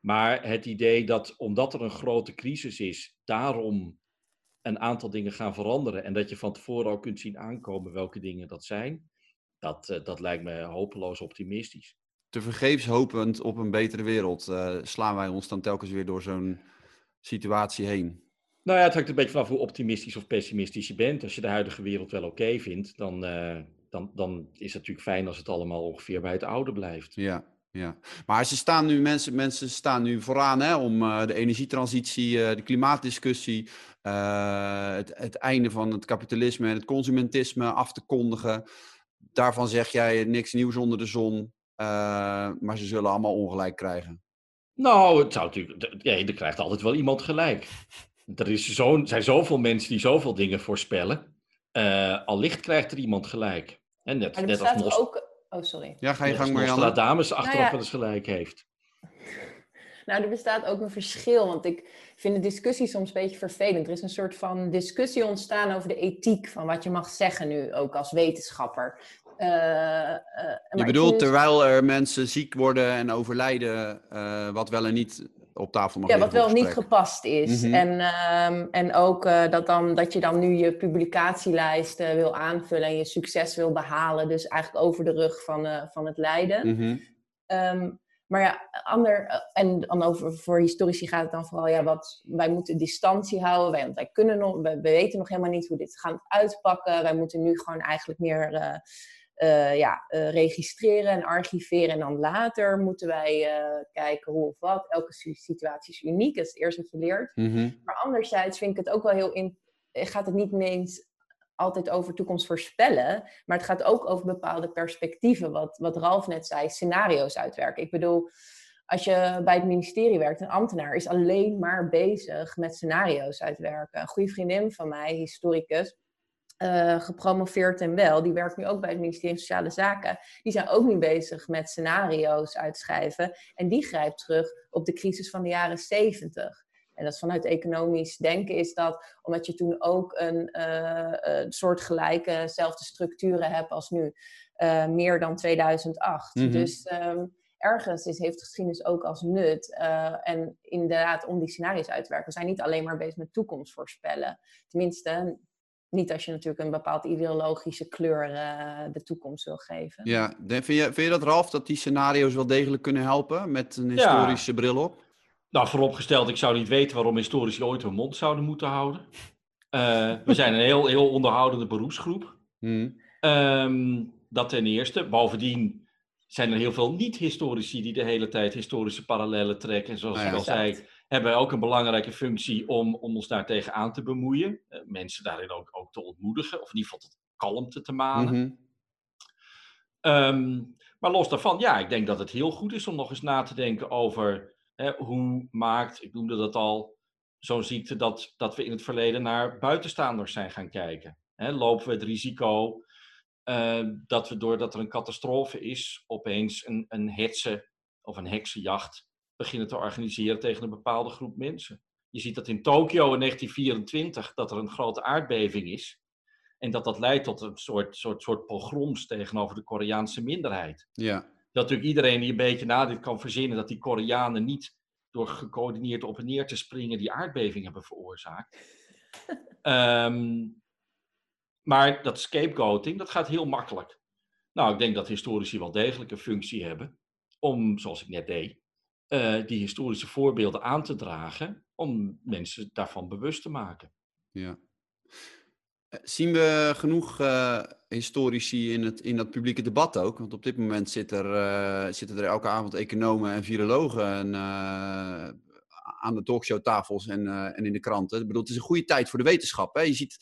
maar het idee dat omdat er een grote crisis is, daarom een aantal dingen gaan veranderen en dat je van tevoren ook kunt zien aankomen welke dingen dat zijn, dat, eh, dat lijkt me hopeloos optimistisch. Te vergeefs hopend op een betere wereld eh, slaan wij ons dan telkens weer door zo'n situatie heen. Nou ja, het hangt een beetje vanaf hoe optimistisch of pessimistisch je bent. Als je de huidige wereld wel oké vindt, dan, eh, dan, dan is het natuurlijk fijn als het allemaal ongeveer bij het oude blijft. Ja. Ja, maar ze staan nu, mensen, mensen staan nu vooraan hè, om uh, de energietransitie, uh, de klimaatdiscussie, uh, het, het, einde van het kapitalisme en het consumentisme af te kondigen. Daarvan zeg jij niks nieuws onder de zon, maar ze zullen allemaal ongelijk krijgen. Nou, het zou natuurlijk, ja, er krijgt altijd wel iemand gelijk. Er is zo, zijn zoveel mensen die zoveel dingen voorspellen. allicht krijgt er iemand gelijk. En net, net als Nost ook... Oh, sorry. Ja, ga je gang, Marianne. dames achteraf nou ja. wel eens gelijk heeft. Nou, er bestaat ook een verschil, want ik vind de discussie soms een beetje vervelend. Er is een soort van discussie ontstaan over de ethiek van wat je mag zeggen nu, ook als wetenschapper. Uh, uh, je bedoelt, terwijl er mensen ziek worden en overlijden, uh, wat wel en niet op tafel mag Ja, wat wel niet gepast is. Mhm. en, um, en ook dat, dan, dat je dan nu je publicatielijst wil aanvullen en je succes wil behalen. Dus eigenlijk over de rug van, van het lijden. Mm um, maar ja, ander, eh, en dan over, voor historici gaat het dan vooral, ja, wat, wij moeten distantie houden, wij, wij kunnen nog, we, weten nog helemaal niet hoe dit gaat uitpakken. Wij moeten nu gewoon eigenlijk meer uh, uh, ja, registreren en archiveren. En dan later moeten wij kijken hoe of wat. Elke situatie is uniek, dat is het eerste wat je leert. Mhm. Maar anderzijds vind ik het ook wel heel, in, gaat het niet ineens altijd over toekomst voorspellen, maar het gaat ook over bepaalde perspectieven, wat, wat Ralf net zei, scenario's uitwerken. Ik bedoel, als je bij het ministerie werkt, een ambtenaar is alleen maar bezig met scenario's uitwerken. Een goede vriendin van mij, historicus, uh, gepromoveerd en wel, die werkt nu ook bij het ministerie van Sociale Zaken. Die zijn ook nu bezig met scenario's uitschrijven. En die grijpt terug op de crisis van de jaren 70. En dat vanuit economisch denken is dat, omdat je toen ook een uh, soort gelijkezelfde structuren hebt als nu, uh, meer dan 2008. Mhm. Dus um, ergens is, heeft geschiedenis ook als nut. Uh, en inderdaad, om die scenario's uit te werken. We zijn niet alleen maar bezig met toekomst voorspellen. Tenminste, niet als je natuurlijk een bepaald ideologische kleur uh, de toekomst wil geven. Ja, vind je, vind je dat Ralf, dat die scenario's wel degelijk kunnen helpen met een historische ja. bril op? Nou, vooropgesteld, ik zou niet weten waarom historici ooit hun mond zouden moeten houden. Uh, we zijn een heel, heel onderhoudende beroepsgroep. Hmm. Um, dat ten eerste. Bovendien zijn er heel veel niet-historici die de hele tijd historische parallellen trekken. En zoals ja, ik al zei, hebben ook een belangrijke functie om, om ons daar tegenaan te bemoeien. Uh, mensen daarin ook, ook te ontmoedigen, of in ieder geval tot kalmte te manen. Mm -hmm. um, maar los daarvan, ja, ik denk dat het heel goed is om nog eens na te denken over hoe maakt, ik noemde dat al, zo'n ziekte dat, dat we in het verleden naar buitenstaanders zijn gaan kijken? lopen we het risico uh, dat we doordat er een catastrofe is, opeens een, een hetze of een heksenjacht beginnen te organiseren tegen een bepaalde groep mensen? Je ziet dat in Tokio in 1924 dat er een grote aardbeving is. En dat dat leidt tot een soort, soort, soort pogroms tegenover de Koreaanse minderheid. Ja dat natuurlijk iedereen die een beetje nadenkt kan verzinnen dat die Koreanen niet door gecoördineerd op en neer te springen die aardbeving hebben veroorzaakt. um, maar dat scapegoating, dat gaat heel makkelijk. Nou, ik denk dat historici wel degelijk een functie hebben om, zoals ik net deed, uh, die historische voorbeelden aan te dragen om mensen daarvan bewust te maken. Ja. Eh, zien we genoeg uh, historici in, het, in dat publieke debat ook? Want op dit moment zit er, zitten er elke avond economen en virologen en, aan de talkshowtafels en, en in de kranten. Ik bedoel, het is een goede tijd voor de wetenschap. Hè? Je ziet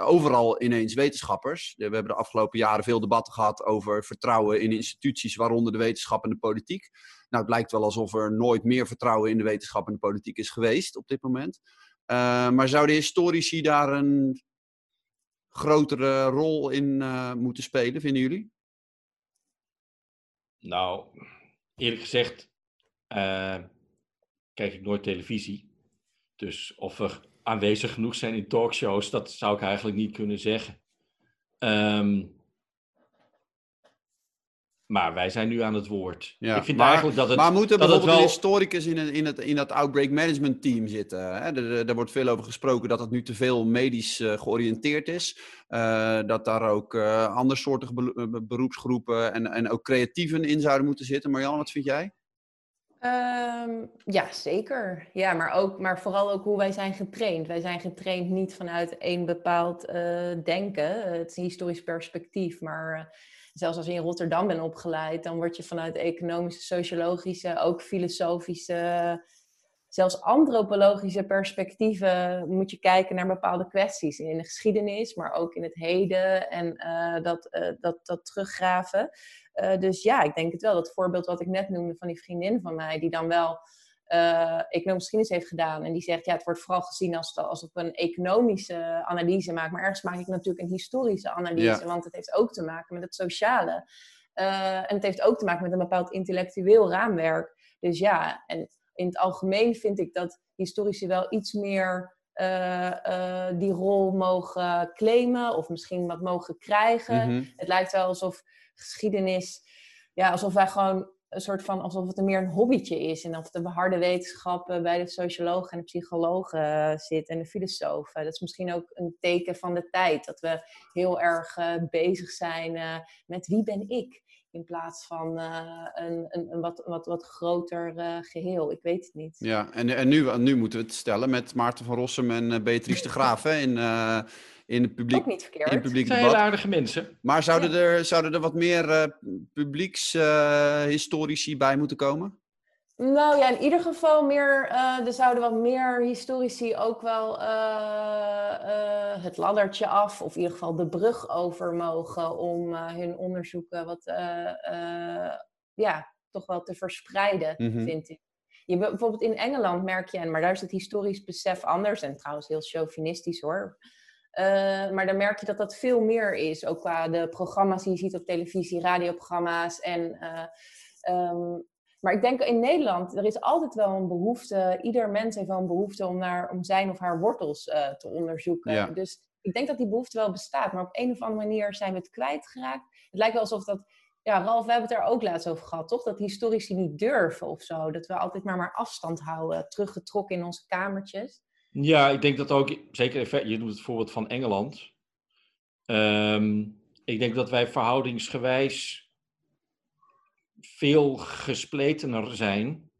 overal ineens wetenschappers. We hebben de afgelopen jaren veel debatten gehad over vertrouwen in instituties, waaronder de wetenschap en de politiek. Nou, het lijkt wel alsof er nooit meer vertrouwen in de wetenschap en de politiek is geweest op dit moment. maar zouden historici daar een grotere rol in uh, moeten spelen, vinden jullie? Nou, eerlijk gezegd, uh, kijk ik nooit televisie. Dus of we aanwezig genoeg zijn in talkshows, dat zou ik eigenlijk niet kunnen zeggen. Um, maar wij zijn nu aan het woord. Ja, ik vind maar, eigenlijk dat het. Maar moet er bijvoorbeeld wel... een historicus in, in, het, in dat outbreak management team zitten? Hè? Er, er, wordt veel over gesproken dat het nu te veel medisch uh, georiënteerd is. Uh, dat daar ook uh, andersoortige beroepsgroepen en, en ook creatieven in zouden moeten zitten. Marjan, wat vind jij? Um, ja, zeker. Ja, maar, ook, maar vooral ook hoe wij zijn getraind. Wij zijn getraind niet vanuit één bepaald denken. Het is een historisch perspectief, maar zelfs als je in Rotterdam bent opgeleid, dan word je vanuit economische, sociologische, ook filosofische, zelfs antropologische perspectieven moet je kijken naar bepaalde kwesties in de geschiedenis, maar ook in het heden en uh, dat, uh, dat, dat teruggraven. Uh, dus ja, ik denk het wel. Dat voorbeeld wat ik net noemde van die vriendin van mij, die dan wel uh, economische geschiedenis heeft gedaan. En die zegt, ja, het wordt vooral gezien als, als ik een economische analyse maak. Maar ergens maak ik natuurlijk een historische analyse, ja. want het heeft ook te maken met het sociale. Uh, en het heeft ook te maken met een bepaald intellectueel raamwerk. Dus ja, en in het algemeen vind ik dat historici wel iets meer uh, die rol mogen claimen of misschien wat mogen krijgen. Mm -hmm. Het lijkt wel alsof geschiedenis, ja, alsof wij gewoon een soort van alsof het er meer een hobbytje is. En of de harde wetenschappen bij de sociologen en psychologen uh, zit en de filosofen. Dat is misschien ook een teken van de tijd. Dat we heel erg bezig zijn met wie ben ik? In plaats van een, een, een, wat, wat, wat groter geheel. Ik weet het niet. Ja, en, en nu, nu moeten we het stellen met Maarten van Rossum en Beatrice de Graaf. Hè, in, in het publiek, Ook niet verkeerd. in het publiek zijn debat. hele aardige mensen. Maar zouden, ja. er, zouden er wat meer uh, publiekshistorici uh, bij moeten komen? Nou ja, in ieder geval meer, uh, er zouden wat meer historici ook wel uh, het laddertje af, of in ieder geval de brug over mogen om hun onderzoeken wat, ja, toch wel te verspreiden, mm -hmm. vind ik. Je, bijvoorbeeld in Engeland merk je, maar daar is het historisch besef anders en trouwens heel chauvinistisch hoor. Uh, maar dan merk je dat dat veel meer is. Ook qua de programma's die je ziet op televisie, radioprogramma's. En, uh, um, maar ik denk in Nederland, er is altijd wel een behoefte. Ieder mens heeft wel een behoefte om, naar, om zijn of haar wortels uh, te onderzoeken. Ja. Dus ik denk dat die behoefte wel bestaat. Maar op een of andere manier zijn we het kwijtgeraakt. Het lijkt wel alsof dat... Ja, Ralf, we hebben het er ook laatst over gehad, toch? Dat historici niet durven of zo. Dat we altijd maar maar afstand houden. Teruggetrokken in onze kamertjes. Ja, ik denk dat ook, zeker, je doet het voorbeeld van Engeland. Um, ik denk dat wij verhoudingsgewijs veel gespletener zijn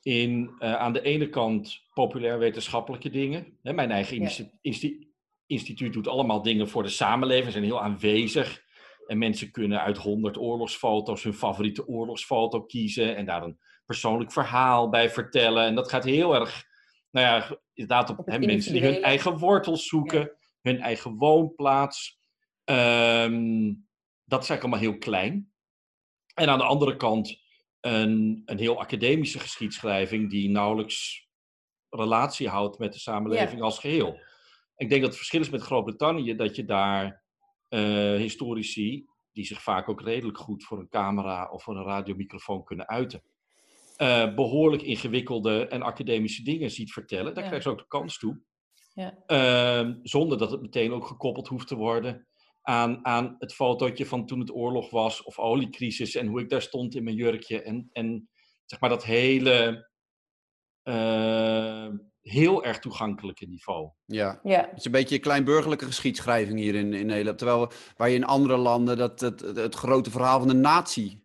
in uh, aan de ene kant populair wetenschappelijke dingen. Hè, mijn eigen ja. insti instituut doet allemaal dingen voor de samenleving, zijn heel aanwezig. En mensen kunnen uit honderd oorlogsfoto's hun favoriete oorlogsfoto kiezen en daar een persoonlijk verhaal bij vertellen. En dat gaat heel erg nou ja, inderdaad op, op mensen die hun eigen wortels zoeken, ja. hun eigen woonplaats. Um, dat is eigenlijk allemaal heel klein. En aan de andere kant een, een heel academische geschiedschrijving die nauwelijks relatie houdt met de samenleving ja. als geheel. Ik denk dat het verschil is met Groot-Brittannië dat je daar uh, historici, die zich vaak ook redelijk goed voor een camera of voor een radiomicrofoon kunnen uiten, uh, behoorlijk ingewikkelde en academische dingen ziet vertellen, daar ja. krijgen ze ook de kans toe. Ja. Uh, zonder dat het meteen ook gekoppeld hoeft te worden aan, aan het fotootje van toen het oorlog was of oliecrisis en hoe ik daar stond in mijn jurkje. En, en zeg maar dat hele uh, heel erg toegankelijke niveau. Ja. ja, het is een beetje een kleinburgerlijke geschiedschrijving hier in, in Nederland. Terwijl waar je in andere landen dat, het, het, het grote verhaal van de natie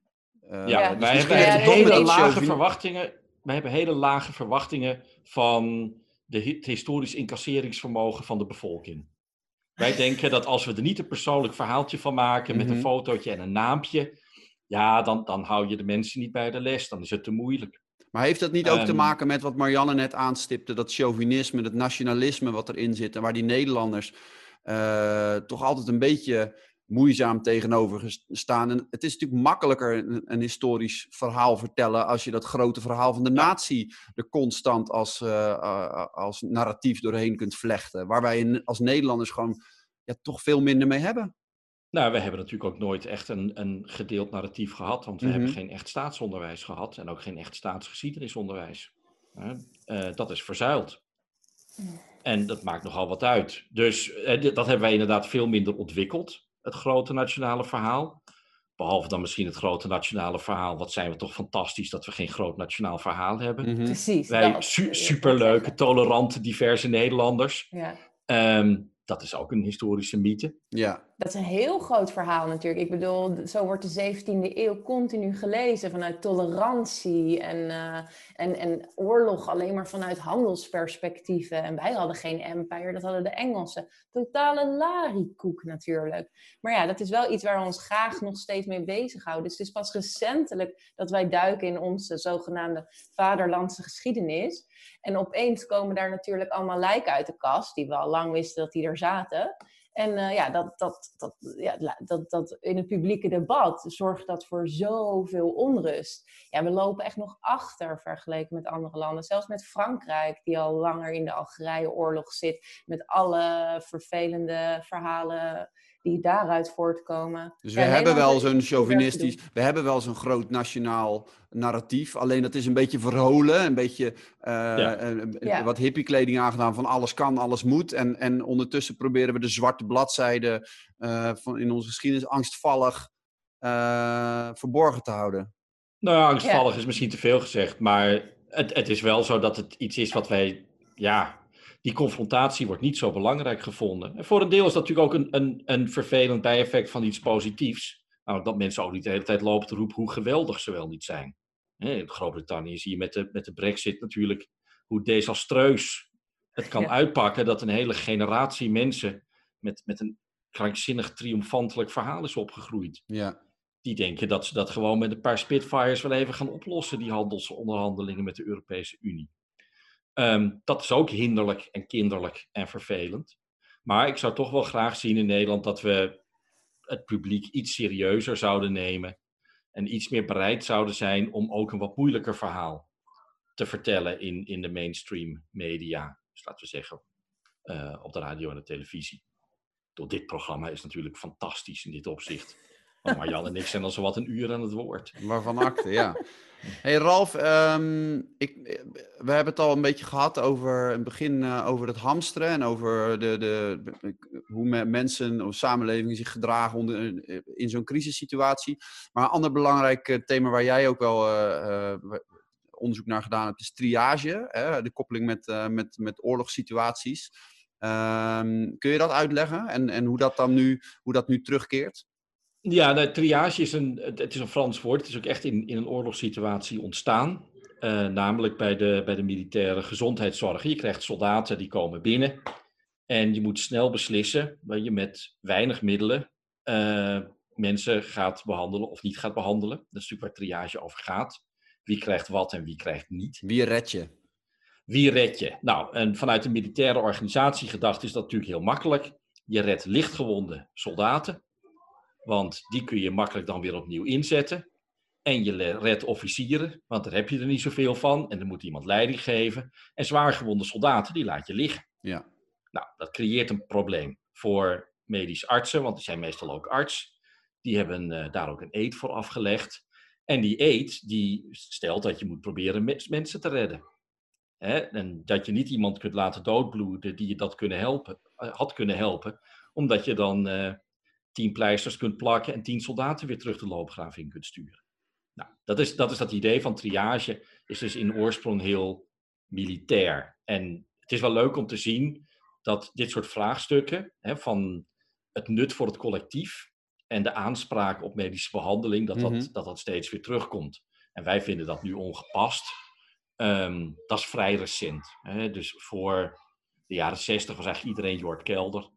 uh, ja, dus wij hebben hele lage verwachtingen. Wij hebben hele lage verwachtingen van de, het historisch incasseringsvermogen van de bevolking. Wij denken dat als we er niet een persoonlijk verhaaltje van maken met mm -hmm. een fotootje en een naampje, ja, dan, dan hou je de mensen niet bij de les. Dan is het te moeilijk. Maar heeft dat niet ook um, te maken met wat Marianne net aanstipte, dat chauvinisme, dat nationalisme wat erin zit en waar die Nederlanders uh, toch altijd een beetje moeizaam tegenover staan. En het is natuurlijk makkelijker een, een, historisch verhaal vertellen als je dat grote verhaal van de natie er constant als, uh, uh, als narratief doorheen kunt vlechten. Waar wij als Nederlanders gewoon ja, toch veel minder mee hebben. Nou, we hebben natuurlijk ook nooit echt een, een gedeeld narratief gehad, want we mm -hmm. hebben geen echt staatsonderwijs gehad en ook geen echt staatsgeschiedenisonderwijs. Uh, dat is verzuild. En dat maakt nogal wat uit. Dus dat hebben wij inderdaad veel minder ontwikkeld het grote nationale verhaal. Behalve dan misschien het grote nationale verhaal. Wat zijn we toch fantastisch dat we geen groot nationaal verhaal hebben. Mm -hmm. Precies. Wij su superleuke, tolerante, diverse Nederlanders. Ja. Um, dat is ook een historische mythe. Ja. Dat is een heel groot verhaal natuurlijk. Ik bedoel, zo wordt de 17e eeuw continu gelezen vanuit tolerantie en, uh, en, en oorlog alleen maar vanuit handelsperspectieven. En wij hadden geen empire, dat hadden de Engelsen. Totale larikoek natuurlijk. Maar ja, dat is wel iets waar we ons graag nog steeds mee bezighouden. Dus het is pas recentelijk dat wij duiken in onze zogenaamde vaderlandse geschiedenis. En opeens komen daar natuurlijk allemaal lijken uit de kast, die we al lang wisten dat die er zaten. En uh, ja, dat, dat, dat, ja, dat, dat in het publieke debat zorgt dat voor zoveel onrust. Ja, we lopen echt nog achter vergeleken met andere landen. Zelfs met Frankrijk, die al langer in de Algerije-oorlog zit. Met alle vervelende verhalen die daaruit voortkomen. Dus we hebben wel zo'n chauvinistisch, we hebben wel zo'n groot nationaal narratief. Alleen dat is een beetje verholen, een beetje uh, wat hippiekleding aangedaan van alles kan, alles moet. En, en ondertussen proberen we de zwarte bladzijde uh, van in onze geschiedenis angstvallig uh, verborgen te houden. Nou ja, angstvallig is misschien te veel gezegd, maar het, het is wel zo dat het iets is wat wij, ja, die confrontatie wordt niet zo belangrijk gevonden. En voor een deel is dat natuurlijk ook een, een, een vervelend bijeffect van iets positiefs. Namelijk dat mensen ook niet de hele tijd lopen te roepen hoe geweldig ze wel niet zijn. In Groot-Brittannië zie je met de, met de brexit natuurlijk hoe desastreus het kan uitpakken dat een hele generatie mensen met, met een krankzinnig triomfantelijk verhaal is opgegroeid. Ja. Die denken dat ze dat gewoon met een paar Spitfires wel even gaan oplossen, die handelsonderhandelingen met de Europese Unie. Ehm, dat is ook hinderlijk en kinderlijk en vervelend. Maar ik zou toch wel graag zien in Nederland dat we het publiek iets serieuzer zouden nemen. En iets meer bereid zouden zijn om ook een wat moeilijker verhaal te vertellen in, in de mainstream media. Dus laten we zeggen uh, op de radio en de televisie. Door dit programma is natuurlijk fantastisch in dit opzicht. Want Marjan en ik zijn al zo wat een uur aan het woord. Waarvan acte, ja. Hey Ralf, um, ik, we hebben het al een beetje gehad over het begin uh, over het hamsteren en over de, de, hoe mensen of samenlevingen zich gedragen onder, eh, in zo'n crisissituatie. Maar een ander belangrijk eh, thema waar jij ook wel onderzoek naar gedaan hebt, is triage. Hè? De koppeling met, met, met oorlogssituaties. Um, kun je dat uitleggen en, en hoe, dat dan nu, hoe dat nu terugkeert? Ja, de triage is een, het is een Frans woord. Het is ook echt in, in een oorlogssituatie ontstaan. Uh, namelijk bij de, bij de militaire gezondheidszorg. Je krijgt soldaten die komen binnen. En je moet snel beslissen waar je met weinig middelen uh, mensen gaat behandelen of niet gaat behandelen. Dat is natuurlijk waar triage over gaat. Wie krijgt wat en wie krijgt niet. Wie red je? Wie red je? Nou, en vanuit de militaire organisatie gedacht is dat natuurlijk heel makkelijk. Je redt lichtgewonde soldaten want die kun je makkelijk dan weer opnieuw inzetten. En je redt officieren, want daar heb je er niet zoveel van. En dan moet iemand leiding geven. En zwaargewonde soldaten, die laat je liggen. Ja. Nou, dat creëert een probleem voor medisch artsen, want die zijn meestal ook arts. Die hebben uh, daar ook een eet voor afgelegd. En die eet, die stelt dat je moet proberen mensen te redden. Hè? En dat je niet iemand kunt laten doodbloeden die je dat kunnen helpen, uh, had kunnen helpen, omdat je dan uh, tien pleisters kunt plakken en tien soldaten weer terug de loopgraaf in kunt sturen. Nou, dat is, dat is dat idee van triage, is dus in oorsprong heel militair. En het is wel leuk om te zien dat dit soort vraagstukken hè, van het nut voor het collectief en de aanspraak op medische behandeling, dat, dat, mm -hmm. dat, dat steeds weer terugkomt. En wij vinden dat nu ongepast. Um, dat is vrij recent. Hè? Dus voor de jaren zestig was eigenlijk iedereen Jort Kelder.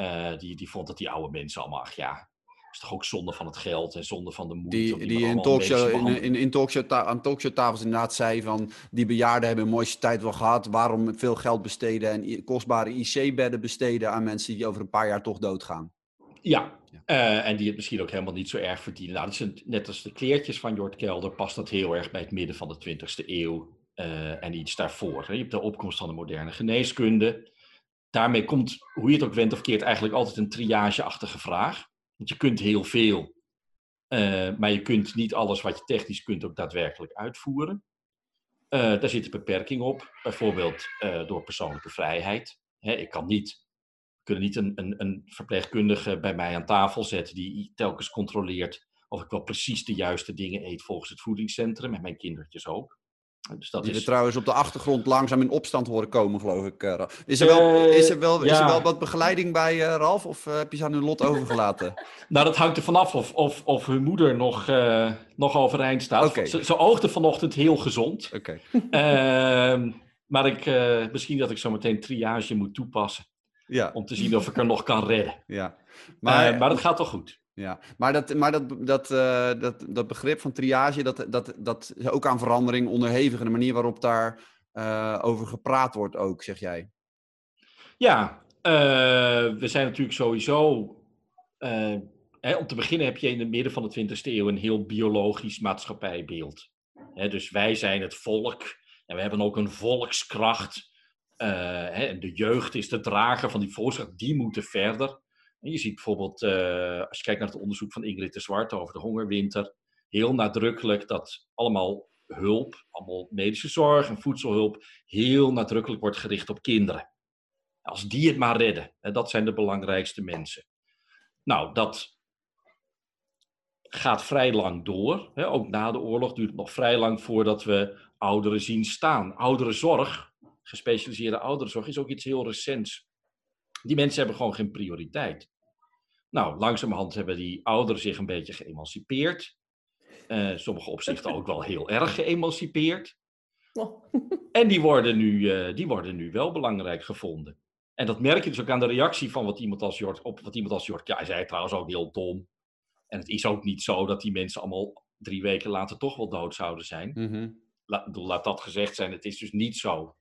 Uh, die, die vond dat die oude mensen allemaal, ach ja, is toch ook zonde van het geld en zonde van de moeite. Die, die in, talkshow, in, in, in talkshow aan talkshowtafels inderdaad zei van die bejaarden hebben een mooiste tijd wel gehad. Waarom veel geld besteden en kostbare IC-bedden besteden aan mensen die over een paar jaar toch doodgaan? Ja, ja. Uh, en die het misschien ook helemaal niet zo erg verdienen. Nou, dat is net als de kleertjes van Jort Kelder past dat heel erg bij het midden van de 20e eeuw uh, en iets daarvoor. Hè. Je hebt de opkomst van de moderne geneeskunde daarmee komt, hoe je het ook went of keert, eigenlijk altijd een triageachtige vraag. Want je kunt heel veel, uh, maar je kunt niet alles wat je technisch kunt ook daadwerkelijk uitvoeren. Uh, daar zit een beperking op, bijvoorbeeld uh, door persoonlijke vrijheid. Hè, ik kan niet, kunnen niet een, een, een, verpleegkundige bij mij aan tafel zetten die telkens controleert of ik wel precies de juiste dingen eet volgens het voedingscentrum en mijn kindertjes ook. Dus dat die we is... trouwens op de achtergrond langzaam in opstand horen komen, geloof ik. eh, Ralf. is, er wel, Eh, is, er wel, is er wel wat begeleiding bij, eh, Ralf? Of eh, heb je ze aan hun lot overgelaten? Nou, dat hangt er vanaf of, of, of hun moeder nog, eh, nog overeind staat. Ze, ze oogde vanochtend heel gezond. Oké. Ehm, maar ik, eh, misschien dat ik zo meteen triage moet toepassen. Ja, Om te zien of ik er nog kan redden. ja. Maar, Maar, maar dat gaat toch goed. Ja. maar, dat, maar dat, dat, eh, dat, dat begrip van triage, dat, dat, dat is ook aan verandering onderhevig. En de manier waarop daar eh, over gepraat wordt ook, zeg jij. Ja, eh, we zijn natuurlijk sowieso. hè, om te beginnen heb je in het midden van de 20e eeuw een heel biologisch maatschappijbeeld. Hè, dus wij zijn het volk en we hebben ook een volkskracht. hè, de jeugd is de drager van die volkskracht, die moeten verder. Je ziet bijvoorbeeld, eh, als je kijkt naar het onderzoek van Ingrid de Zwarte over de hongerwinter, heel nadrukkelijk dat allemaal hulp, allemaal medische zorg en voedselhulp, heel nadrukkelijk wordt gericht op kinderen. Als die het maar redden, hè, dat zijn de belangrijkste mensen. Nou, dat gaat vrij lang door. Hè. Ook na de oorlog duurt het nog vrij lang voordat we ouderen zien staan. Ouderenzorg, gespecialiseerde ouderenzorg, is ook iets heel recents. Die mensen hebben gewoon geen prioriteit. Nou, langzamerhand hebben die ouderen zich een beetje geëmancipeerd. Eh sommige opzichten ook wel heel erg geëmancipeerd. Oh. En die worden, nu, eh, die worden nu wel belangrijk gevonden. En dat merk je dus ook aan de reactie van wat iemand als Jort, op wat iemand als Jort, ja, hij zei trouwens ook heel dom. En het is ook niet zo dat die mensen allemaal drie weken later toch wel dood zouden zijn. Mhm. La, laat dat gezegd zijn. Het is dus niet zo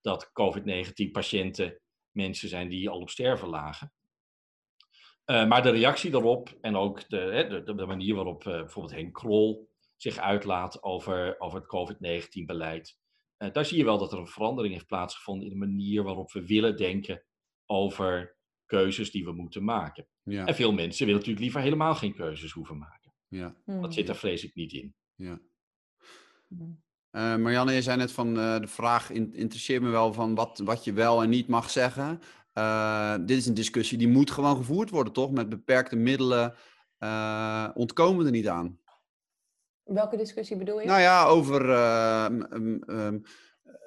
dat COVID-19-patiënten mensen zijn die al op sterven lagen. Eh, maar de reactie daarop en ook de, hè, de, de- manier waarop eh, bijvoorbeeld Henk Krol zich uitlaat over, over het COVID-19-beleid. eh, daar zie je wel dat er een verandering heeft plaatsgevonden in de manier waarop we willen denken over keuzes die we moeten maken. Ja, En veel mensen willen natuurlijk liever helemaal geen keuzes hoeven maken. ja, Dat zit er vreselijk niet in. ja. Eh, Marianne, je zei net van eh, de vraag in- interesseert me wel van wat, wat je wel en niet mag zeggen. Eh, dit is een discussie die moet gewoon gevoerd worden, toch? Met beperkte middelen ontkomen we er niet aan. Welke discussie bedoel je? Nou ja, over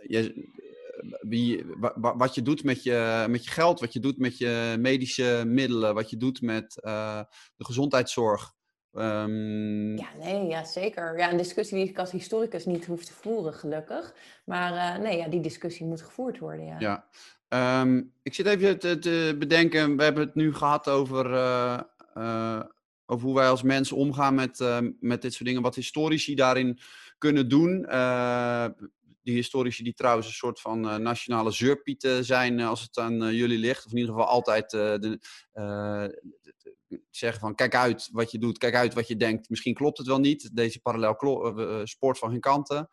je, wie, wa- wa- wat je doet met je, met je geld, wat je doet met je medische middelen, wat je doet met de gezondheidszorg. Ehm, Ja, nee, ja, zeker. Ja, een discussie die ik als historicus niet hoef te voeren, gelukkig. Maar eh, nee, ja, die discussie moet gevoerd worden, ja. Ja, Ehm, ik zit even te, te bedenken. We hebben het nu gehad over, eh, eh, over hoe wij als mensen omgaan met, met dit soort dingen. Wat historici daarin kunnen doen. Die historici die trouwens een soort van nationale zeurpieten zijn als het aan jullie ligt. Of in ieder geval altijd de- zeggen van kijk uit wat je doet, kijk uit wat je denkt. Misschien klopt het wel niet. Deze parallel eh, eh, spoort van geen kanten.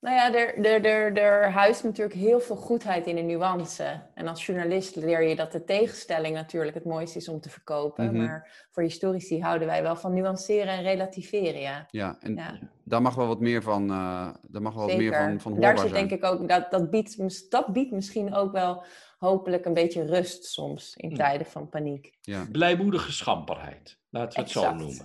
Nou ja, er, er, er, er huist natuurlijk heel veel goedheid in de nuance. En als journalist leer je dat de tegenstelling natuurlijk het mooiste is om te verkopen. Mhm. Maar voor historici houden wij wel van nuanceren en relativeren, ja. Ja, en ja daar mag wel wat meer van, eh daar mag wel wat meer van, van En hoorbaar Daar zit zijn. denk ik ook, dat, dat, biedt, dat biedt misschien ook wel hopelijk een beetje rust soms in Hmm. tijden van paniek. Ja. Blijmoedige schamperheid. Laten we het zo noemen.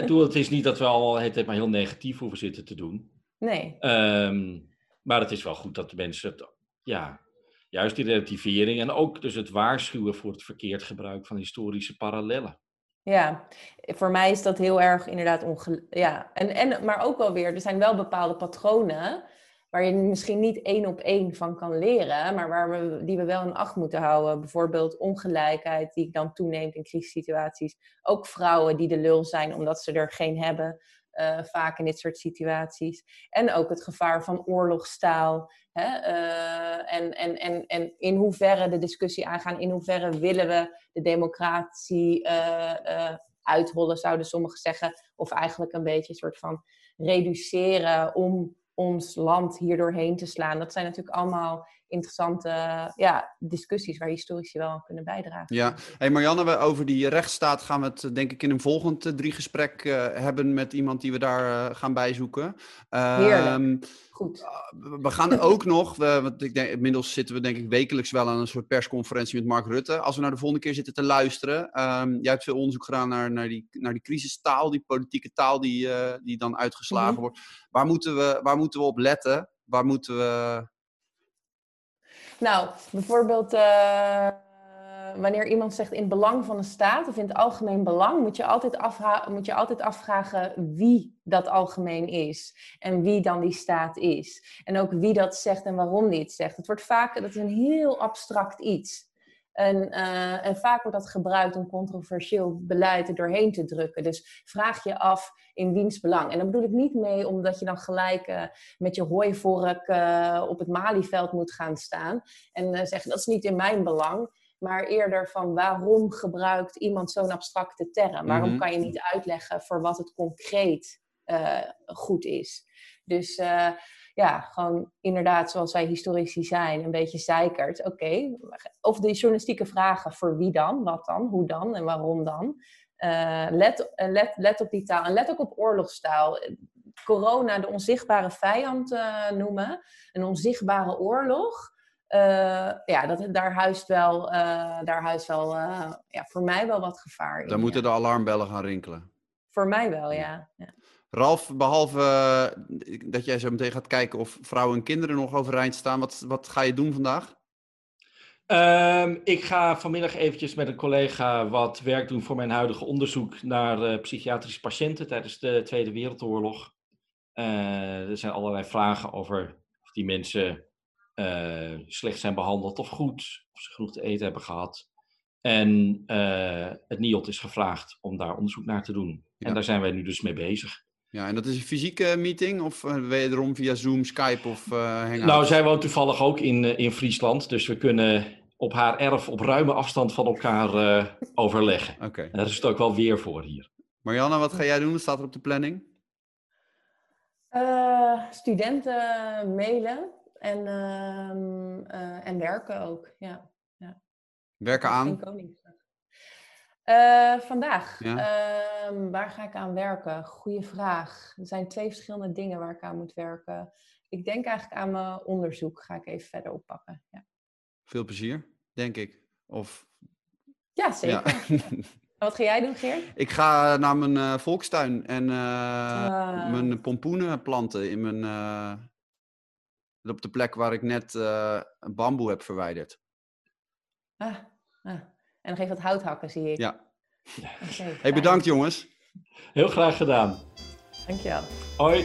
Bedoel, het is niet dat we al het maar heel negatief hoeven zitten te doen. Nee, Ehm, maar het is wel goed dat de mensen het, ja, juist die relativering en ook dus het waarschuwen voor het verkeerd gebruik van historische parallellen. Ja, voor mij is dat heel erg inderdaad onge... Ja, en, en, maar ook wel weer, er zijn wel bepaalde patronen waar je misschien niet één op één van kan leren, maar waar we, die we wel in acht moeten houden. Bijvoorbeeld ongelijkheid die dan toeneemt in crisissituaties. Ook vrouwen die de lul zijn omdat ze er geen hebben, eh, vaak in dit soort situaties. En ook het gevaar van oorlogstaal. Hè? eh, en, en, en, en in hoeverre de discussie aangaan, in hoeverre willen we de democratie eh, eh, uithollen, zouden sommigen zeggen. Of eigenlijk een beetje een soort van reduceren om ons land hier doorheen te slaan. Dat zijn natuurlijk allemaal interessante ja, discussies waar historici wel aan kunnen bijdragen. Ja, hey Marianne, we, over die rechtsstaat gaan we het eh, denk ik in een volgend eh, drie gesprek eh, hebben met iemand die we daar gaan bijzoeken. Heerlijk. Ehm, Goed. we gaan ook nog, we, want ik denk, inmiddels zitten we denk ik wekelijks wel aan een soort persconferentie met Mark Rutte. Als we naar de volgende keer zitten te luisteren, ehm, jij hebt veel onderzoek gedaan naar, naar, die, naar die crisistaal, die politieke taal die, die dan uitgeslagen Mhm. wordt. Waar moeten, we, waar moeten we op letten? waar moeten we... Nou, bijvoorbeeld uh, wanneer iemand zegt in het belang van de staat of in het algemeen belang, moet je altijd, moet je altijd afvragen wie dat algemeen is en wie dan die staat is. En ook wie dat zegt en waarom die het zegt. Het wordt vaak, dat is een heel abstract iets. En, uh, en, vaak wordt dat gebruikt om controversieel beleid er doorheen te drukken. Dus vraag je af in wiens belang. En daar bedoel ik niet mee omdat je dan gelijk uh, met je hooivork uh, op het Malieveld moet gaan staan. En zeggen dat is niet in mijn belang. Maar eerder van waarom gebruikt iemand zo'n abstracte term? Waarom Mhm. kan je niet uitleggen voor wat het concreet goed is? Dus ja, gewoon inderdaad, zoals wij historici zijn, een beetje zeikert. Oké, of de journalistieke vragen voor wie dan, wat dan, hoe dan en waarom dan. Uh, let, let, let op die taal en let ook op oorlogstaal. Corona de onzichtbare vijand uh, noemen, een onzichtbare oorlog. Uh, ja, dat, daar huist wel, daar huist wel ja, voor mij wel wat gevaar in. Dan moeten ja. de alarmbellen gaan rinkelen. Voor mij wel, ja. ja. Ralf, behalve uh, dat jij zo meteen gaat kijken of vrouwen en kinderen nog overeind staan, wat, wat ga je doen vandaag? Um, ik ga vanmiddag eventjes met een collega wat werk doen voor mijn huidige onderzoek naar uh, psychiatrische patiënten tijdens de Tweede Wereldoorlog. Uh, er zijn allerlei vragen over of die mensen slecht zijn behandeld of goed, of ze genoeg te eten hebben gehad. En het NIOD is gevraagd om daar onderzoek naar te doen. Ja. En daar zijn wij nu dus mee bezig. Ja, en dat is een fysieke meeting of uh, wederom via Zoom, Skype of uh, Hangout? Nou, zij woont toevallig ook in, uh, in Friesland, dus we kunnen op haar erf op ruime afstand van elkaar uh, overleggen. Oké. Okay. En daar is het ook wel weer voor hier. Marianne, wat ga jij doen? Wat staat er op de planning? Uh, studenten mailen en, uh, en werken ook, ja. ja. Werken aan? In Koningsdag. Uh, vandaag. Ja. Uh, waar ga ik aan werken? Goeie vraag. Er zijn twee verschillende dingen waar ik aan moet werken. Ik denk eigenlijk aan mijn onderzoek. Ga ik even verder oppakken. Ja, Veel plezier, denk ik. Of... ja zeker. Ja. Wat ga jij doen, Geert? Ik ga naar mijn uh, volkstuin en uh, mijn pompoenen planten in mijn, op de plek waar ik net bamboe heb verwijderd. Ah, ah. En nog even wat hout hakken, zie ik. Ja. Okay, hey, bedankt jongens. Heel graag gedaan. Dankjewel. Hoi.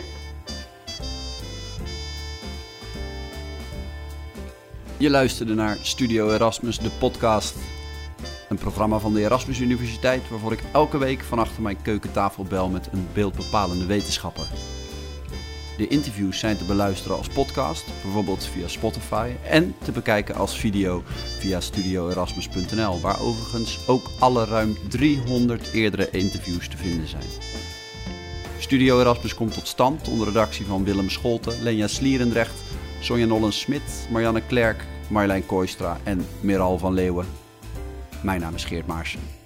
Je luisterde naar Studio Erasmus, de podcast. Een programma van de Erasmus Universiteit waarvoor ik elke week van achter mijn keukentafel bel met een beeldbepalende wetenschapper. De interviews zijn te beluisteren als podcast, bijvoorbeeld via Spotify, en te bekijken als video via studioerasmus.nl, waar overigens ook alle ruim 300 eerdere interviews te vinden zijn. Studio Erasmus komt tot stand onder redactie van Willem Scholten, Lenja Slierendrecht, Sonja Nollens-Smit, Marianne Klerk, Marjolein Kooistra en Meral van Leeuwen. Mijn naam is Geert Maarsen.